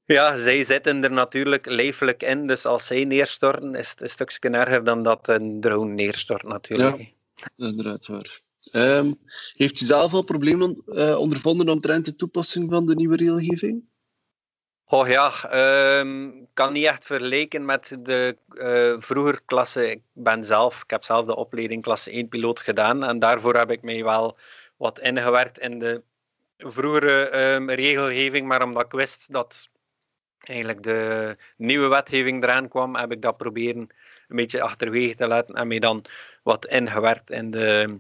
Ja, zij zitten er natuurlijk lijfelijk in. Dus als zij neerstorten, is het een stukje erger dan dat een drone neerstort natuurlijk. Ja, inderdaad waar. Um, heeft u zelf al problemen uh, ondervonden omtrent de toepassing van de nieuwe regelgeving? Oh ja, um, kan niet echt vergelijken met de uh, vroeger klasse. Ik ben zelf, ik heb zelf de opleiding klasse 1 piloot gedaan en daarvoor heb ik mij wel wat ingewerkt in de vroegere um, regelgeving, maar omdat ik wist dat eigenlijk de nieuwe wetgeving eraan kwam, heb ik dat proberen een beetje achterwege te laten en mij dan wat ingewerkt in de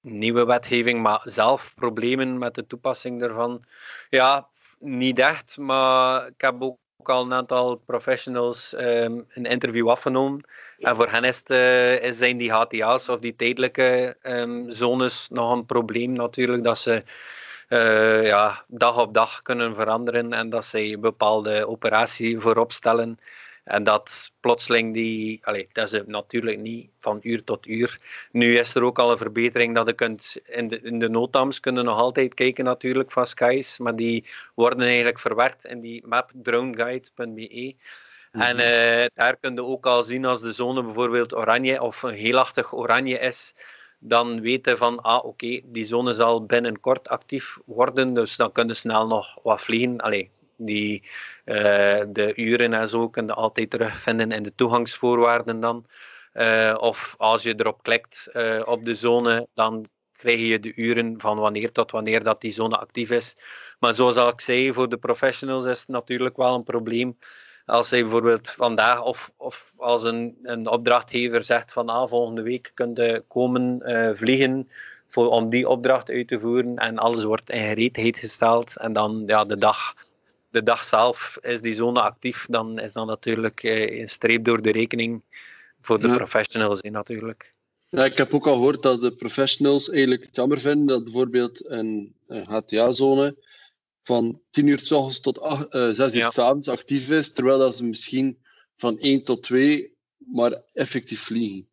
nieuwe wetgeving, maar zelf problemen met de toepassing daarvan. Ja, niet echt, maar ik heb ook al een aantal professionals um, een interview afgenomen. En voor hen is, het, uh, zijn die HTA's of die tijdelijke um, zones nog een probleem natuurlijk, dat ze uh, ja, dag op dag kunnen veranderen en dat zij een bepaalde operatie voorop stellen. En dat plotseling die, allez, dat is natuurlijk niet van uur tot uur. Nu is er ook al een verbetering dat je kunt in de, in de notams kunnen nog altijd kijken natuurlijk van skies, maar die worden eigenlijk verwerkt in die map droneguide.be. En uh, daar kun je ook al zien als de zone bijvoorbeeld oranje of een heelachtig oranje is, dan weten van, ah oké, die zone zal binnenkort actief worden, dus dan kunnen snel nog wat vliegen. Allee, die, uh, de uren en zo kun je altijd terugvinden in de toegangsvoorwaarden dan. Uh, of als je erop klikt uh, op de zone, dan krijg je de uren van wanneer tot wanneer dat die zone actief is. Maar zoals ik zei, voor de professionals is het natuurlijk wel een probleem als hij bijvoorbeeld vandaag of, of als een, een opdrachtgever zegt van ah, volgende week kunt je komen uh, vliegen voor, om die opdracht uit te voeren en alles wordt in gereedheid gesteld en dan ja, de dag de dag zelf is die zone actief, dan is dat natuurlijk uh, een streep door de rekening voor de professionals in natuurlijk. Ja, ik heb ook al gehoord dat de professionals eigenlijk het jammer vinden dat bijvoorbeeld een, een HTA-zone van 10 uur s ochtends tot 8, uh, 6 uur ja. s avonds actief is, terwijl dat ze misschien van 1 tot 2 maar effectief vliegen.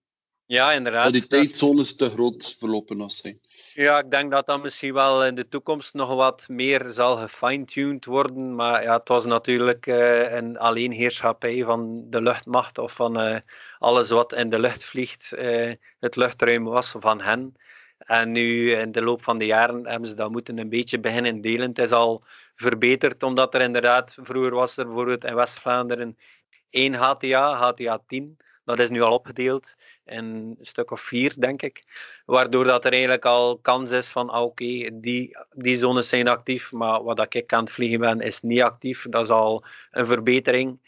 Ja, inderdaad. Dat die tijdzones te groot verlopen nog zijn. Ja, ik denk dat dat misschien wel in de toekomst nog wat meer zal gefine-tuned worden. Maar ja, het was natuurlijk uh, een alleenheerschappij van de luchtmacht of van uh, alles wat in de lucht vliegt. Uh, het luchtruim was van hen. En nu in de loop van de jaren hebben ze dat moeten een beetje beginnen delen. Het is al verbeterd, omdat er inderdaad, vroeger was er bijvoorbeeld in West-Vlaanderen één HTA, HTA 10. Dat is nu al opgedeeld in een stuk of vier, denk ik. Waardoor dat er eigenlijk al kans is van, ah, oké, die, die zones zijn actief, maar wat ik aan het vliegen ben, is niet actief. Dat is al een verbetering.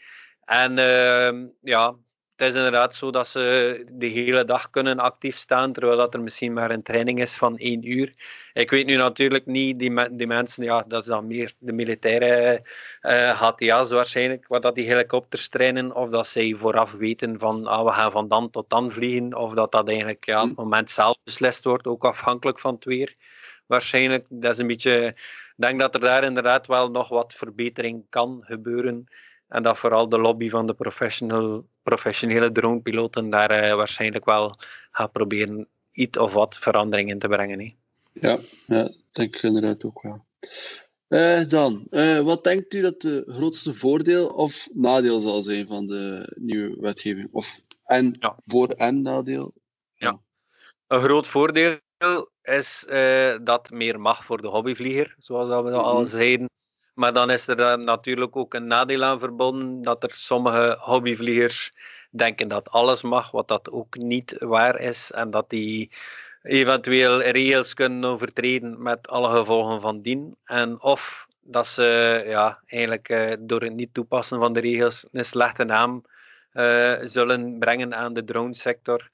En uh, ja, het is inderdaad zo dat ze de hele dag kunnen actief staan, terwijl dat er misschien maar een training is van één uur. Ik weet nu natuurlijk niet, die, die mensen, ja, dat is dan meer de militaire uh, eh, HTA's waarschijnlijk, wat dat die helikopters trainen, of dat zij vooraf weten van, ah, we gaan van dan tot dan vliegen, of dat dat eigenlijk ja, op het moment zelf beslist wordt, ook afhankelijk van het weer. waarschijnlijk. Dat is een beetje, ik denk dat er daar inderdaad wel nog wat verbetering kan gebeuren. En dat vooral de lobby van de professional, professionele dronepiloten daar uh, waarschijnlijk wel gaat proberen iets of wat verandering in te brengen. Hè. Ja, ja, denk ik inderdaad ook wel. Uh, dan, uh, wat denkt u dat de grootste voordeel of nadeel zal zijn van de nieuwe wetgeving? Of en ja. voor- en nadeel? Ja. Een groot voordeel is dat meer mag voor de hobbyvlieger, zoals dat we al mm -hmm. zeiden. Maar dan is er natuurlijk ook een nadeel aan verbonden dat er sommige hobbyvliegers denken dat alles mag, wat dat ook niet waar is. En dat die eventueel regels kunnen overtreden met alle gevolgen van dien. En of dat ze ja, eigenlijk uh, door het niet toepassen van de regels een slechte naam uh, zullen brengen aan de dronesector.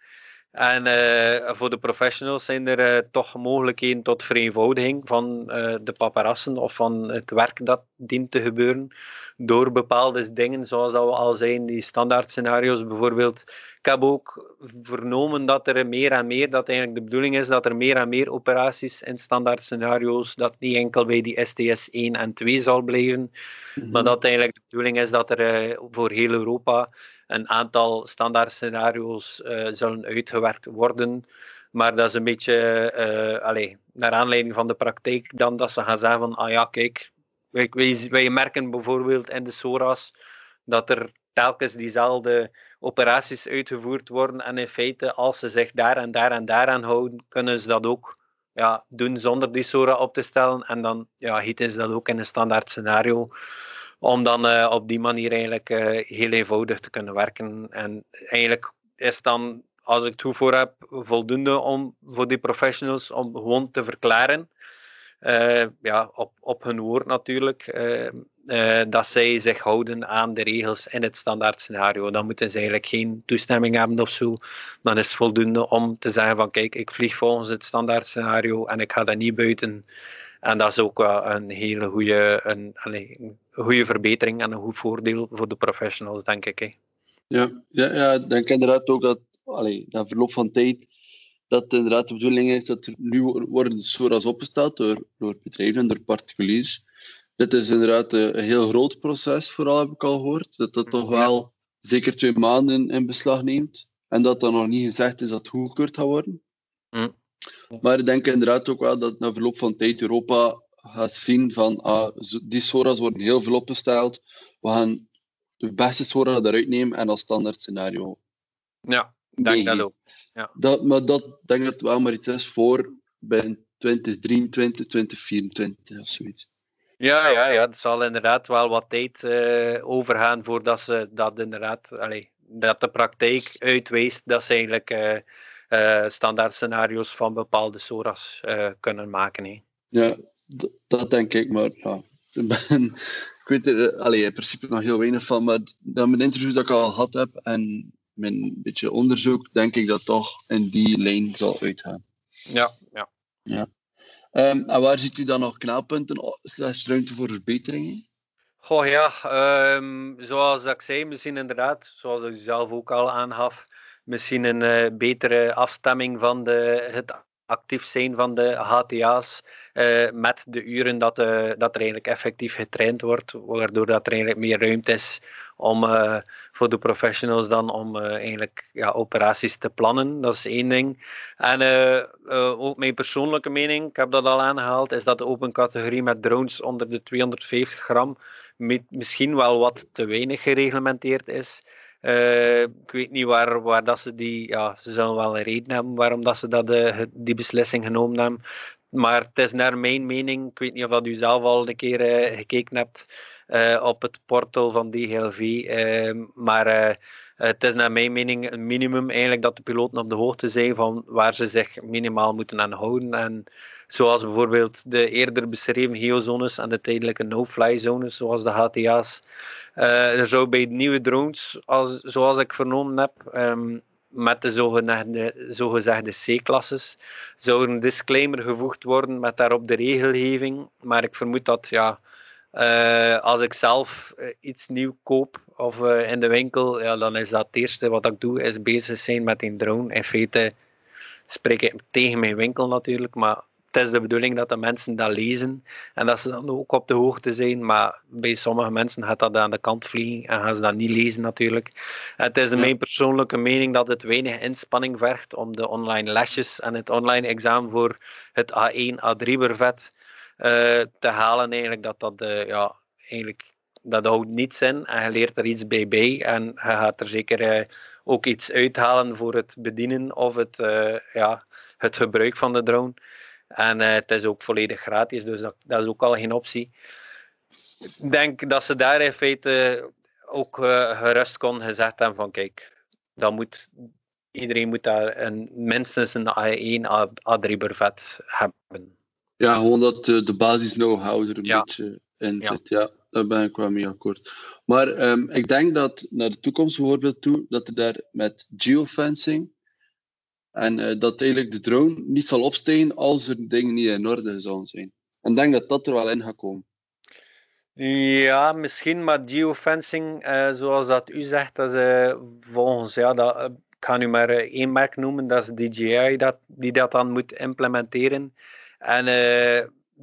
En uh, voor de professionals zijn er toch mogelijkheden tot vereenvoudiging van de paparassen of van het werk dat dient te gebeuren door bepaalde dingen, zoals dat we al zijn, die standaard scenario's bijvoorbeeld. Ik heb ook vernomen dat er meer en meer, dat eigenlijk de bedoeling is dat er meer en meer operaties in standaard scenario's, dat niet enkel bij die STS 1 en 2 zal blijven, mm -hmm. maar dat eigenlijk de bedoeling is dat er uh, voor heel Europa een aantal standaard scenario's uh, zullen uitgewerkt worden. Maar dat is een beetje, uh, allez, naar aanleiding van de praktijk, dan dat ze gaan zeggen van, ah ja, kijk, wij, wij, merken bijvoorbeeld in de SORA's dat er telkens diezelfde operaties uitgevoerd worden. En in feite, als ze zich daar en daar en daar aan houden, kunnen ze dat ook ja, doen zonder die SORA op te stellen. En dan ja, ze dat ook in een standaard scenario. Om dan uh, op die manier eigenlijk uh, heel eenvoudig te kunnen werken. En eigenlijk is dan, als ik het goed voor heb, voldoende om voor die professionals om gewoon te verklaren. Uh, ja, op, op hun woord natuurlijk, dat zij zich houden aan de regels in het standaard scenario. Dan moeten ze eigenlijk geen toestemming hebben of zo. Dan is het voldoende om te zeggen van kijk, ik vlieg volgens het standaard scenario en ik ga dat niet buiten. En dat is ook wel een hele goede, een, een goede verbetering en een goed voordeel voor de professionals, denk ik. Hè. Ja, ja, ja, ik denk inderdaad ook dat allez, na verloop van tijd dat inderdaad de bedoeling is dat er nu worden SORA's opgesteld door, door bedrijven en door particuliers. Dit is inderdaad een, een, heel groot proces, vooral heb ik al gehoord. Dat dat toch wel zeker twee maanden in beslag neemt. En dat dan nog niet gezegd is dat het goedgekeurd gaat worden. Mm. Maar ik denk inderdaad ook wel dat na verloop van tijd Europa gaat zien van ah, die SORA's worden heel veel opgesteld. We gaan de beste SORA eruit nemen en als standaard scenario. Ja, denk dat ook. Ja. Dat, maar dat denk dat wel maar iets is voor bij 2023, 2024 of zoiets. Ja, ja, ja, het zal inderdaad wel wat tijd uh, overgaan voordat ze dat inderdaad, allee, dat de praktijk uitwijst dat ze eigenlijk uh, uh, standaard scenario's van bepaalde SORA's kunnen maken. Hè. Ja, dat denk ik, maar ja, ik, ben, ik weet er allee, in principe nog heel weinig van, maar dan mijn interviews dat ik al gehad heb en mijn beetje onderzoek, denk ik dat toch in die lijn zal uitgaan. Ja, ja. ja. Um, en waar ziet u dan nog knelpunten slash ruimte voor verbeteringen? Goh ja, um, zoals ik zei, misschien inderdaad, zoals u zelf ook al aangaf, misschien een uh, betere afstemming van de, het actief zijn van de HTA's uh, met de uren dat, uh, dat er eigenlijk effectief getraind wordt, waardoor dat er eigenlijk meer ruimte is om voor de professionals dan om eigenlijk ja, operaties te plannen. Dat is één ding. En ook mijn persoonlijke mening, ik heb dat al aangehaald, is dat de open categorie met drones onder de 250 gram misschien wel wat te weinig gereglementeerd is. Uh, ik weet niet waar, waar dat ze die. Ja, ze zullen wel een reden hebben waarom dat ze dat, uh, die beslissing genomen hebben. Maar het is naar mijn mening. Ik weet niet of dat u zelf al een keer uh, gekeken hebt op het portal van DGLV. maar het is naar mijn mening een minimum eigenlijk dat de piloten op de hoogte zijn van waar ze zich minimaal moeten aan houden. En zoals bijvoorbeeld de eerder beschreven geozones en de tijdelijke no-fly zones, zoals de HTA's. Uh, er zou bij nieuwe drones, als, zoals ik vernomen heb, um, met de zogezegde, zogezegde C-klasses, zou een disclaimer gevoegd worden met daarop de regelgeving. Maar ik vermoed dat ja, uh, als ik zelf uh, iets nieuw koop of in de winkel, ja, dan is dat eerste wat ik doe, is bezig zijn met een drone. In feite spreek ik tegen mijn winkel natuurlijk, maar het is de bedoeling dat de mensen dat lezen en dat ze dan ook op de hoogte zijn. Maar bij sommige mensen gaat dat aan de kant vliegen en gaan ze dat niet lezen natuurlijk. het is mijn persoonlijke mening dat het weinig inspanning vergt om de online lesjes en het online examen voor het A1, A3 brevet uh, te halen. Eigenlijk dat dat uh, ja, eigenlijk dat houdt niets in en je leert er iets bij bij en je gaat er zeker uh, ook iets uithalen voor het bedienen of het, ja, het gebruik van de drone. En uh, het is ook volledig gratis, dus dat, dat, is ook al geen optie. Ik denk dat ze daar in feite ook uh, gerust kon gezegd hebben van kijk, dat moet, iedereen moet daar een, minstens een A1, A3 brevet hebben. Ja, gewoon dat de, de basis know-how er een beetje in zit. Ja. daar ben ik wel mee akkoord. Maar um, ik denk dat naar de toekomst bijvoorbeeld toe, dat er daar met geofencing en uh, dat eigenlijk de drone niet zal opstijgen als er dingen niet in orde zouden zijn. En denk dat dat er wel in gaat komen. Ja, misschien, maar geofencing, uh, zoals dat u zegt, dat is uh, volgens, ja, dat, ik ga nu maar één merk noemen, dat is DJI dat, die dat dan moet implementeren. En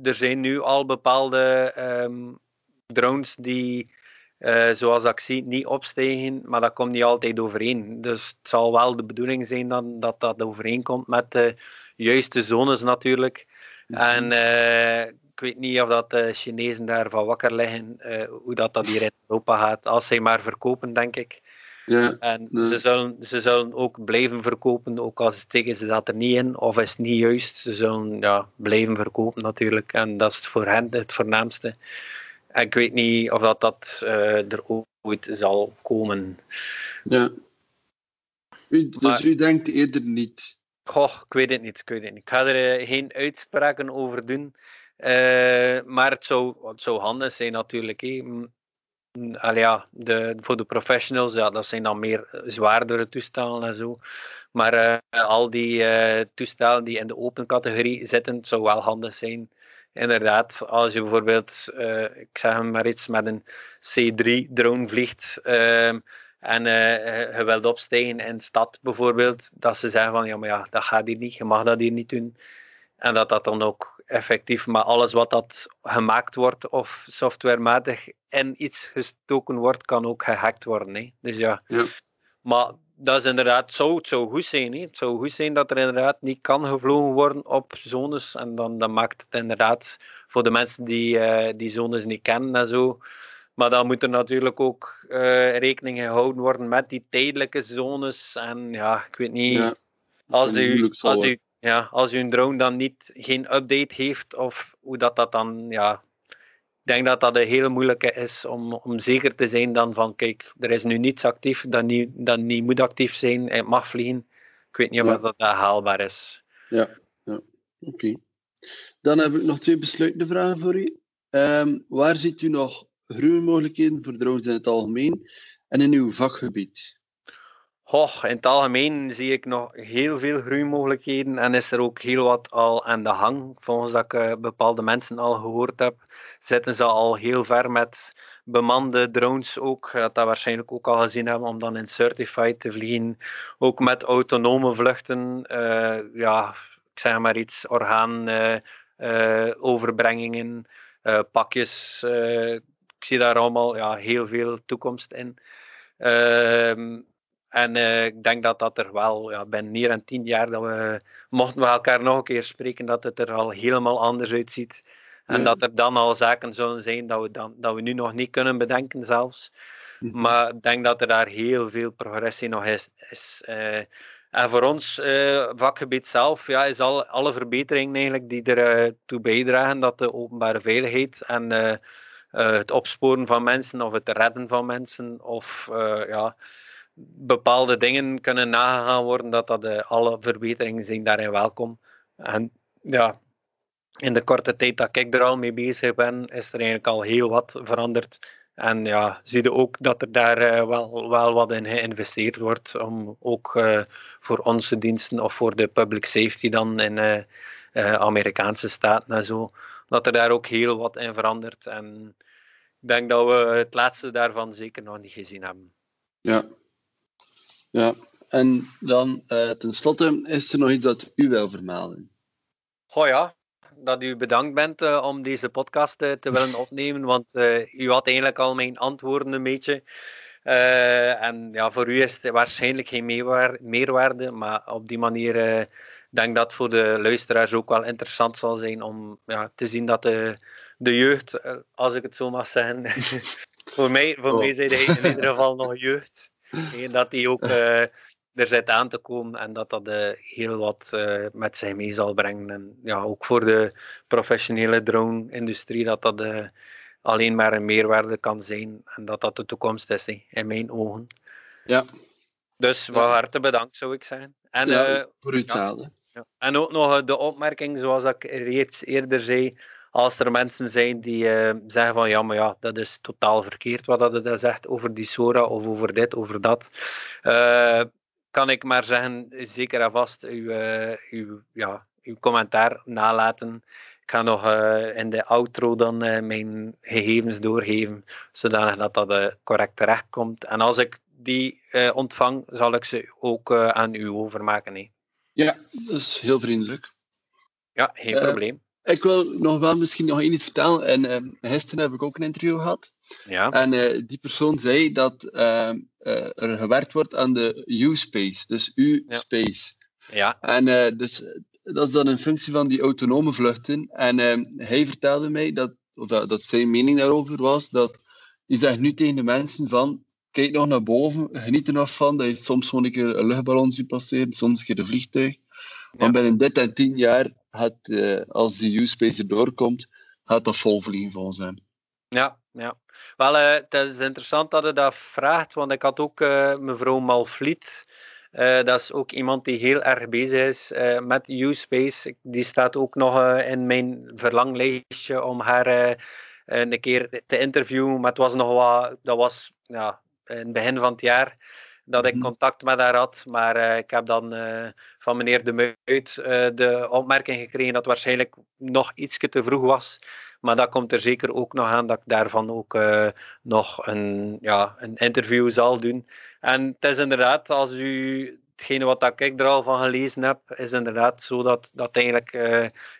er zijn nu al bepaalde um, drones die uh, zoals ik zie, niet opstijgen, maar dat komt niet altijd overeen. Dus het zal wel de bedoeling zijn dan, dat dat overeenkomt met de juiste zones natuurlijk. Mhm. En uh, ik weet niet of dat de Chinezen daarvan wakker liggen, uh, hoe dat, dat hier in Europa gaat. Als zij maar verkopen, denk ik. Ja, en ze, zullen, ze zullen ook blijven verkopen, ook al steken ze dat er niet in, of is het niet juist. Ze zullen ja, blijven verkopen natuurlijk. En dat is voor hen het voornaamste ik weet niet of dat, dat uh, er ooit zal komen. Ja. U, dus u denkt eerder niet? Goh, ik weet het niet. Ik, weet het niet. ik ga er uh, geen uitspraken over doen. Uh, maar het zou, het zou handig zijn natuurlijk. Allee, ja, de, voor de professionals, ja, dat zijn dan meer zwaardere toestellen en zo. Maar al die toestellen die in de open categorie zitten, zou wel handig zijn inderdaad, als je bijvoorbeeld, uh, ik zeg maar iets, met een C3-drone vliegt uh, en uh, je wilt opstijgen in de stad bijvoorbeeld, dat ze zeggen van ja, maar ja, dat gaat hier niet, je mag dat hier niet doen. En dat dat dan ook effectief, maar alles wat dat gemaakt wordt of softwarematig in iets gestoken wordt, kan ook gehackt worden. Hè. Dus ja. ja. Maar dat is inderdaad, zou, het zou goed zijn. Hè? Het zou goed zijn dat er inderdaad niet kan gevlogen worden op zones. En dan, dan maakt het inderdaad voor de mensen die uh, die zones niet kennen en zo. Maar dan moet er natuurlijk ook uh, rekening gehouden worden met die tijdelijke zones. En ja, ik weet niet. Ja, als, u, als, u, ja, als u een drone dan niet geen update heeft, of hoe dat, dat dan ja, denk dat dat een hele moeilijke is om, om zeker te zijn dan van, kijk, er is nu niets actief dat niet, dat niet moet actief zijn, het mag vliegen. Ik weet niet of dat, dat haalbaar is. Ja, ja. oké. Dan heb ik nog twee besluitende vragen voor u. Um, waar ziet u nog groeimogelijkheden voor drones in het algemeen en in uw vakgebied? Goh, in het algemeen zie ik nog heel veel groeimogelijkheden en is er ook heel wat al aan de hang. Volgens dat ik uh, bepaalde mensen al gehoord heb, zitten ze al heel ver met bemande drones ook. Dat dat waarschijnlijk ook al gezien hebben om dan in Certified te vliegen. Ook met autonome vluchten. Uh, ja, ik zeg maar iets, orgaanoverbrengingen, uh, uh, pakjes. ik zie daar allemaal ja, heel veel toekomst in. Ehm, en ik denk dat dat er wel, ja, ben meer dan tien jaar dat we, mochten we elkaar nog een keer spreken, dat het er al helemaal anders uitziet. En dat er dan al zaken zullen zijn dat we, dan, dat we nu nog niet kunnen bedenken zelfs. Mhm. Maar ik denk dat er daar heel veel progressie nog is. is uh, en voor ons uh, vakgebied zelf ja, is al, alle verbeteringen eigenlijk die ertoe toe bijdragen dat de openbare veiligheid en het opsporen van mensen of het redden van mensen of ja, bepaalde dingen kunnen nagegaan worden, dat, dat alle verbeteringen zijn daarin welkom. En ja, in de korte tijd dat ik er al mee bezig ben, is er eigenlijk al heel wat veranderd. En ja, zie je ook dat er daar uh, wel, wel wat in geïnvesteerd wordt, om ook uh, voor onze diensten of voor de public safety dan in uh, Amerikaanse staten en zo, dat er daar ook heel wat in verandert. En ik denk dat we het laatste daarvan zeker nog niet gezien hebben. Ja, ja, en dan uh, tenslotte, is er nog iets dat u wil vermelden? Oh ja, dat u bedankt bent uh, om deze podcast te willen opnemen, want u had eigenlijk al mijn antwoorden een beetje. en ja, voor u is het waarschijnlijk geen meerwaarde, maar op die manier denk dat voor de luisteraars ook wel interessant zal zijn om ja, te zien dat de, de jeugd, als ik het zo mag zeggen, voor mij, voor oh. mij zijn hij in ieder geval nog jeugd. En dat die ook uh, er zit aan te komen en dat dat uh, heel wat uh, met zich mee zal brengen. En ja, ook voor de professionele drone-industrie, dat dat alleen maar een meerwaarde kan zijn. En dat dat de toekomst is, in mijn ogen. Ja. Dus van ja. harte bedankt, zou ik zeggen. En, ja, voor hetzelfde. Ja, En ook nog de opmerking, zoals ik reeds eerder zei, als er mensen zijn die uh, zeggen van ja, maar ja, dat is totaal verkeerd wat dat zegt over die Sora of over dit, over dat, uh, kan ik maar zeggen, zeker en vast uw, uh, uw, ja, uw commentaar nalaten. Ik ga nog in de outro dan mijn gegevens doorgeven, zodanig dat dat correct terecht komt. En als ik die ontvang, zal ik ze ook aan u overmaken. Hè. Ja, dat is heel vriendelijk. Ja, geen probleem ik wil nog wel misschien nog iets vertellen. En uh, gisteren heb ik ook een interview gehad. Ja. En uh, die persoon zei dat uh, er gewerkt wordt aan de U-space, dus U-space. Ja. En dus dat is dan een functie van die autonome vluchten. En hij vertelde mij dat, of dat, dat zijn mening daarover was, dat hij zegt nu tegen de mensen van, kijk nog naar boven, geniet er nog van, dat je soms gewoon een keer een luchtballon ziet passeren, soms een keer een vliegtuig. Want binnen dit en tien jaar uh, als de U-Space erdoor komt, gaat dat vol vliegen hem. Ja, ja. Wel, uh, het is interessant dat je dat vraagt, want ik had ook uh, mevrouw Malvliet. dat is ook iemand die heel erg bezig is met U-Space. Die staat ook nog in mijn verlanglijstje om haar een keer te interviewen. Maar het was nog wat, dat was ja, in het begin van het jaar dat ik mhm. contact met haar had. Maar uh, ik heb dan uh, van meneer De Muit uh, de opmerking gekregen dat het waarschijnlijk nog iets te vroeg was. Maar dat komt er zeker ook nog aan dat ik daarvan ook nog een, ja, een interview zal doen. En het is inderdaad, als u hetgene wat ik er al van gelezen heb, is inderdaad zo dat, dat eigenlijk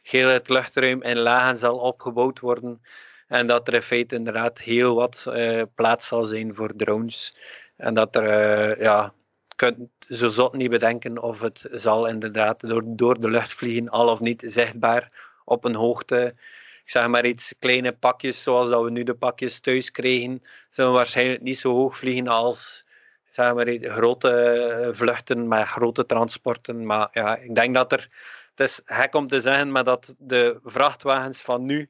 heel het luchtruim in lagen zal opgebouwd worden. En dat er in feite inderdaad heel wat plaats zal zijn voor drones. En dat er, uh, ja, kunt zo zot niet bedenken of het zal inderdaad door, door de lucht vliegen, al of niet zichtbaar op een hoogte. Ik zeg maar iets, kleine pakjes zoals dat we nu de pakjes thuis kregen, zullen waarschijnlijk niet zo hoog vliegen als zeg maar, grote vluchten met grote transporten. Maar ja, ik denk dat er, het is gek om te zeggen, maar dat de vrachtwagens van nu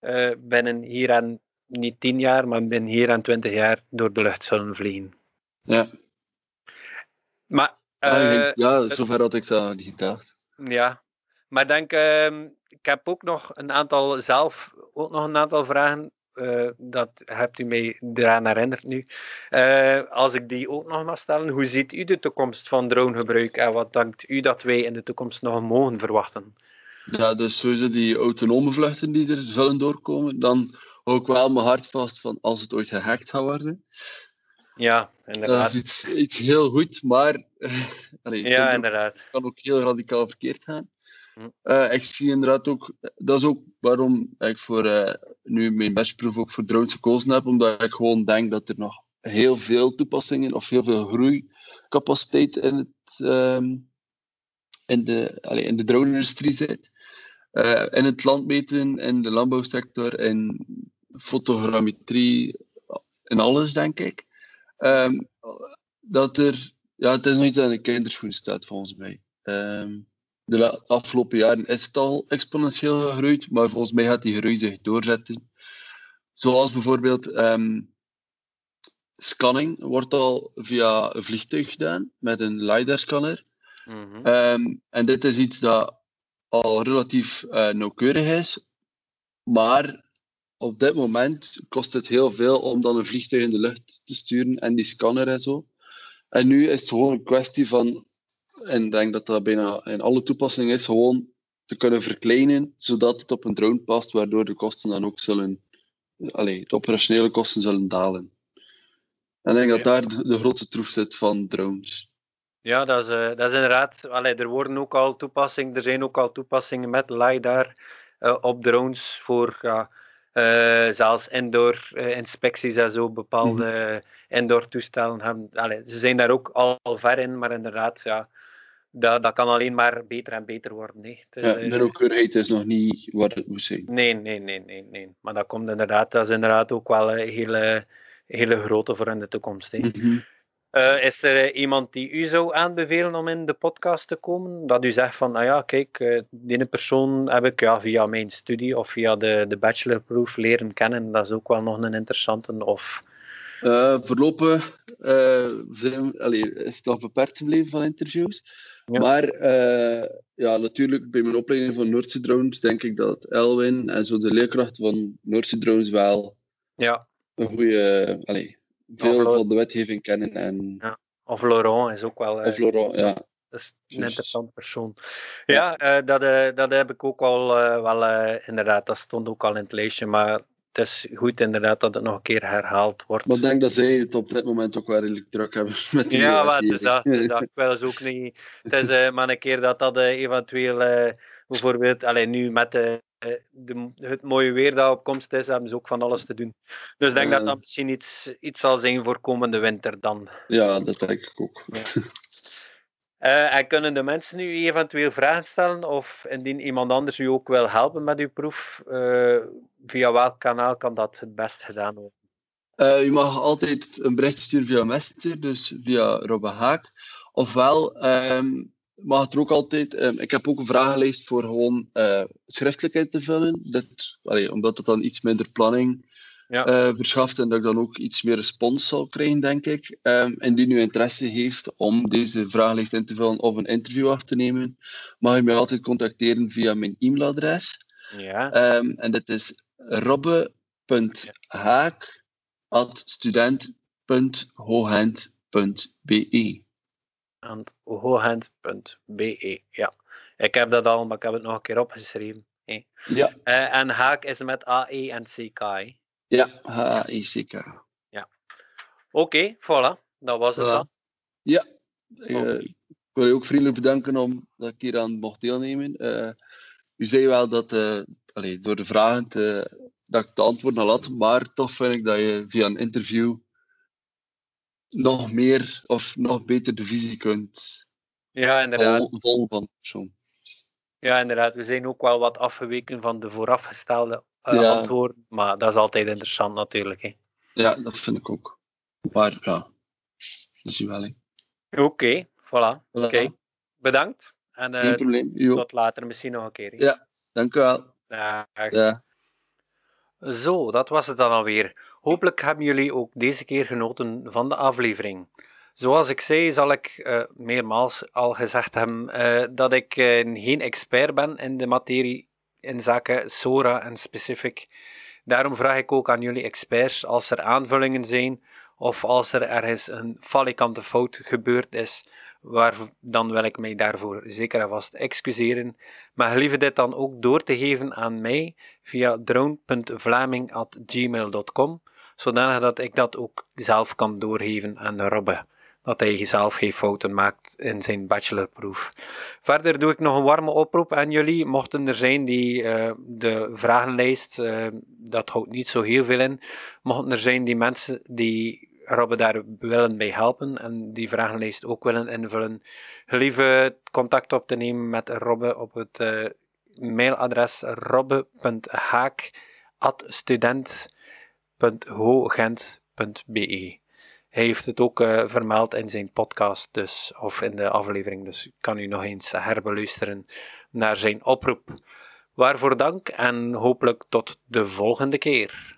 uh, binnen hier en niet tien jaar, maar binnen hier en twintig jaar door de lucht zullen vliegen. Ja. Maar, uh, ja, zover had ik dat niet gedacht. Ja, maar denk, uh, ik heb ook nog een aantal zelf, ook nog een aantal vragen. Uh, dat hebt u mij eraan herinnerd nu. Uh, als ik die ook nog mag stellen, hoe ziet u de toekomst van dronegebruik en wat denkt u dat wij in de toekomst nog mogen verwachten? Ja, dus sowieso die autonome vluchten die er zullen doorkomen, dan ook wel mijn hart vast van als het ooit gehackt gaat worden. Ja, inderdaad. Dat is iets, iets heel goed, maar allee, ja, inderdaad. Het kan ook heel radicaal verkeerd gaan. Hm. Uh, ik zie inderdaad ook, dat is ook waarom ik voor uh, nu mijn bachelorproef ook voor drones gekozen heb, omdat ik gewoon denk dat er nog heel veel toepassingen of heel veel groeicapaciteit in, het, um, in de, allee, in de drone-industrie zit. Uh, in het landmeten, in de landbouwsector, in fotogrammetrie, in alles, denk ik. Um, dat er, ja, het is nog iets aan de kinderschoen staat, volgens mij. Um, de afgelopen jaren is het al exponentieel gegroeid, maar volgens mij gaat die groei zich doorzetten. Zoals bijvoorbeeld um, scanning wordt al via een vliegtuig gedaan met een LiDAR-scanner. Mm -hmm. um, en dit is iets dat al relatief uh, nauwkeurig is, maar op dit moment kost het heel veel om dan een vliegtuig in de lucht te sturen en die scanner en zo. En nu is het gewoon een kwestie van, en ik denk dat dat bijna in alle toepassingen is, gewoon te kunnen verkleinen, zodat het op een drone past, waardoor de kosten dan ook zullen, allez, de operationele kosten zullen dalen. En ik denk dat daar de, de grootste troef zit van drones. Ja, dat is, uh, dat is inderdaad. Allee, er worden ook al toepassingen, er zijn ook al toepassingen met LiDAR op drones voor ja, zelfs indoor inspecties en zo, bepaalde mhm. indoor toestellen hebben. Allee, ze zijn daar ook al, al ver in, maar inderdaad, ja, dat, dat kan alleen maar beter en beter worden. Nee. Ja, de nauwkeurigheid is nog niet wat het moet zijn. Nee, nee, nee, nee, nee. Maar dat komt inderdaad, dat is inderdaad ook wel een hele, hele grote voor in de toekomst. Hè. Mhm. Uh, is er iemand die u zou aanbevelen om in de podcast te komen? Dat u zegt van, nou ja, kijk, uh, die persoon heb ik ja, via mijn studie of via de, de bachelorproof leren kennen. Dat is ook wel nog een interessante. Of... Uh, voorlopig zijn, allee, is het nog beperkt gebleven van interviews. Maar ja, natuurlijk, bij mijn opleiding van Noordse Drones denk ik dat Elwin en zo de leerkracht van Noordse Drones wel ja. een goede... Veel van de wetgeving kennen. En... Ja. Of Laurent is ook wel. Of Laurent, ja. Dat is een interessante persoon. Ja, ja uh, dat, uh, dat heb ik ook al uh, wel inderdaad, dat stond ook al in het lijstje, maar het is goed inderdaad dat het nog een keer herhaald wordt. Maar ik denk dat zij het op dit moment ook wel redelijk druk hebben met die Ja, maar het is dat, het is dat. Ik wil eens ook niet... Het is maar een keer dat dat eventueel bijvoorbeeld, alleen nu met de eh, de, het mooie weer dat op komst is, hebben ze ook van alles te doen. Dus ik denk dat dat misschien iets, iets zal zijn voor komende winter dan. Ja, dat denk ik ook. Ja. Uh, en kunnen de mensen nu eventueel vragen stellen? Of indien iemand anders u ook wil helpen met uw proef, uh, via welk kanaal kan dat het best gedaan worden? Uh, u mag altijd een bericht sturen via Messenger, dus via Robbe Haak. Ofwel um, mag het er ook altijd. Um, ik heb ook een vragenlijst voor gewoon uh, schriftelijk in te vullen. Allee, omdat het dan iets minder planning ja. uh, verschaft en dat ik dan ook iets meer respons zal krijgen, denk ik. Um, indien u interesse heeft om deze vragenlijst in te vullen of een interview af te nemen, mag u mij altijd contacteren via mijn e-mailadres. Ja. Um, en dat is robbe.haak.student.hoogend.be hoogend.be. Ja, ik heb dat al, maar ik heb het nog een keer opgeschreven. Hey. Ja. Uh, en haak is met A-E en C-K. Ja, H-A-E-C-K. Ja. Oké, okay, voilà. Dat was het dan. Ja. Uh, ik wil je ook vriendelijk bedanken om dat ik hier aan mocht deelnemen. Uh, u zei wel dat allee, door de vragen te, dat ik de antwoorden al had, maar toch vind ik dat je via een interview nog meer of nog beter de visie kunt ja, inderdaad. volgen van persoon. Ja, inderdaad. We zijn ook wel wat afgeweken van de voorafgestelde uh, antwoorden, maar dat is altijd interessant natuurlijk. Hè. Ja, dat vind ik ook. Maar ja, dat wel. Oké, okay, voilà. voilà. Oké, bedankt. En, uh, Geen probleem. Jo. Tot later misschien nog een keer. Hè. Ja, dank u wel. Ja. ja. Zo, dat was het dan alweer. Hopelijk hebben jullie ook deze keer genoten van de aflevering. Zoals ik zei, zal ik uh, meermaals al gezegd hebben uh, dat ik uh, geen expert ben in de materie in zaken SORA en specifiek. Daarom vraag ik ook aan jullie experts als er aanvullingen zijn of als er ergens een falikante fout gebeurd is waar, dan wil ik mij daarvoor zeker en vast excuseren. Maar gelieve dit dan ook door te geven aan mij via drone.vlaming.gmail.com, zodanig dat ik dat ook zelf kan doorgeven aan Robbe. Dat hij zelf geen fouten maakt in zijn bachelorproef. Verder doe ik nog een warme oproep aan jullie. Mochten er zijn die uh, de vragenlijst, uh, dat houdt niet zo heel veel in. Mochten er zijn die mensen die Robbe daar willen bij helpen en die vragenlijst ook willen invullen, gelieve contact op te nemen met Robbe op het uh, mailadres robbe.haak.student.hogent.be. Hij heeft het ook uh, vermeld in zijn podcast, dus, of in de aflevering, dus kan u nog eens herbeluisteren naar zijn oproep. Waarvoor dank en hopelijk tot de volgende keer.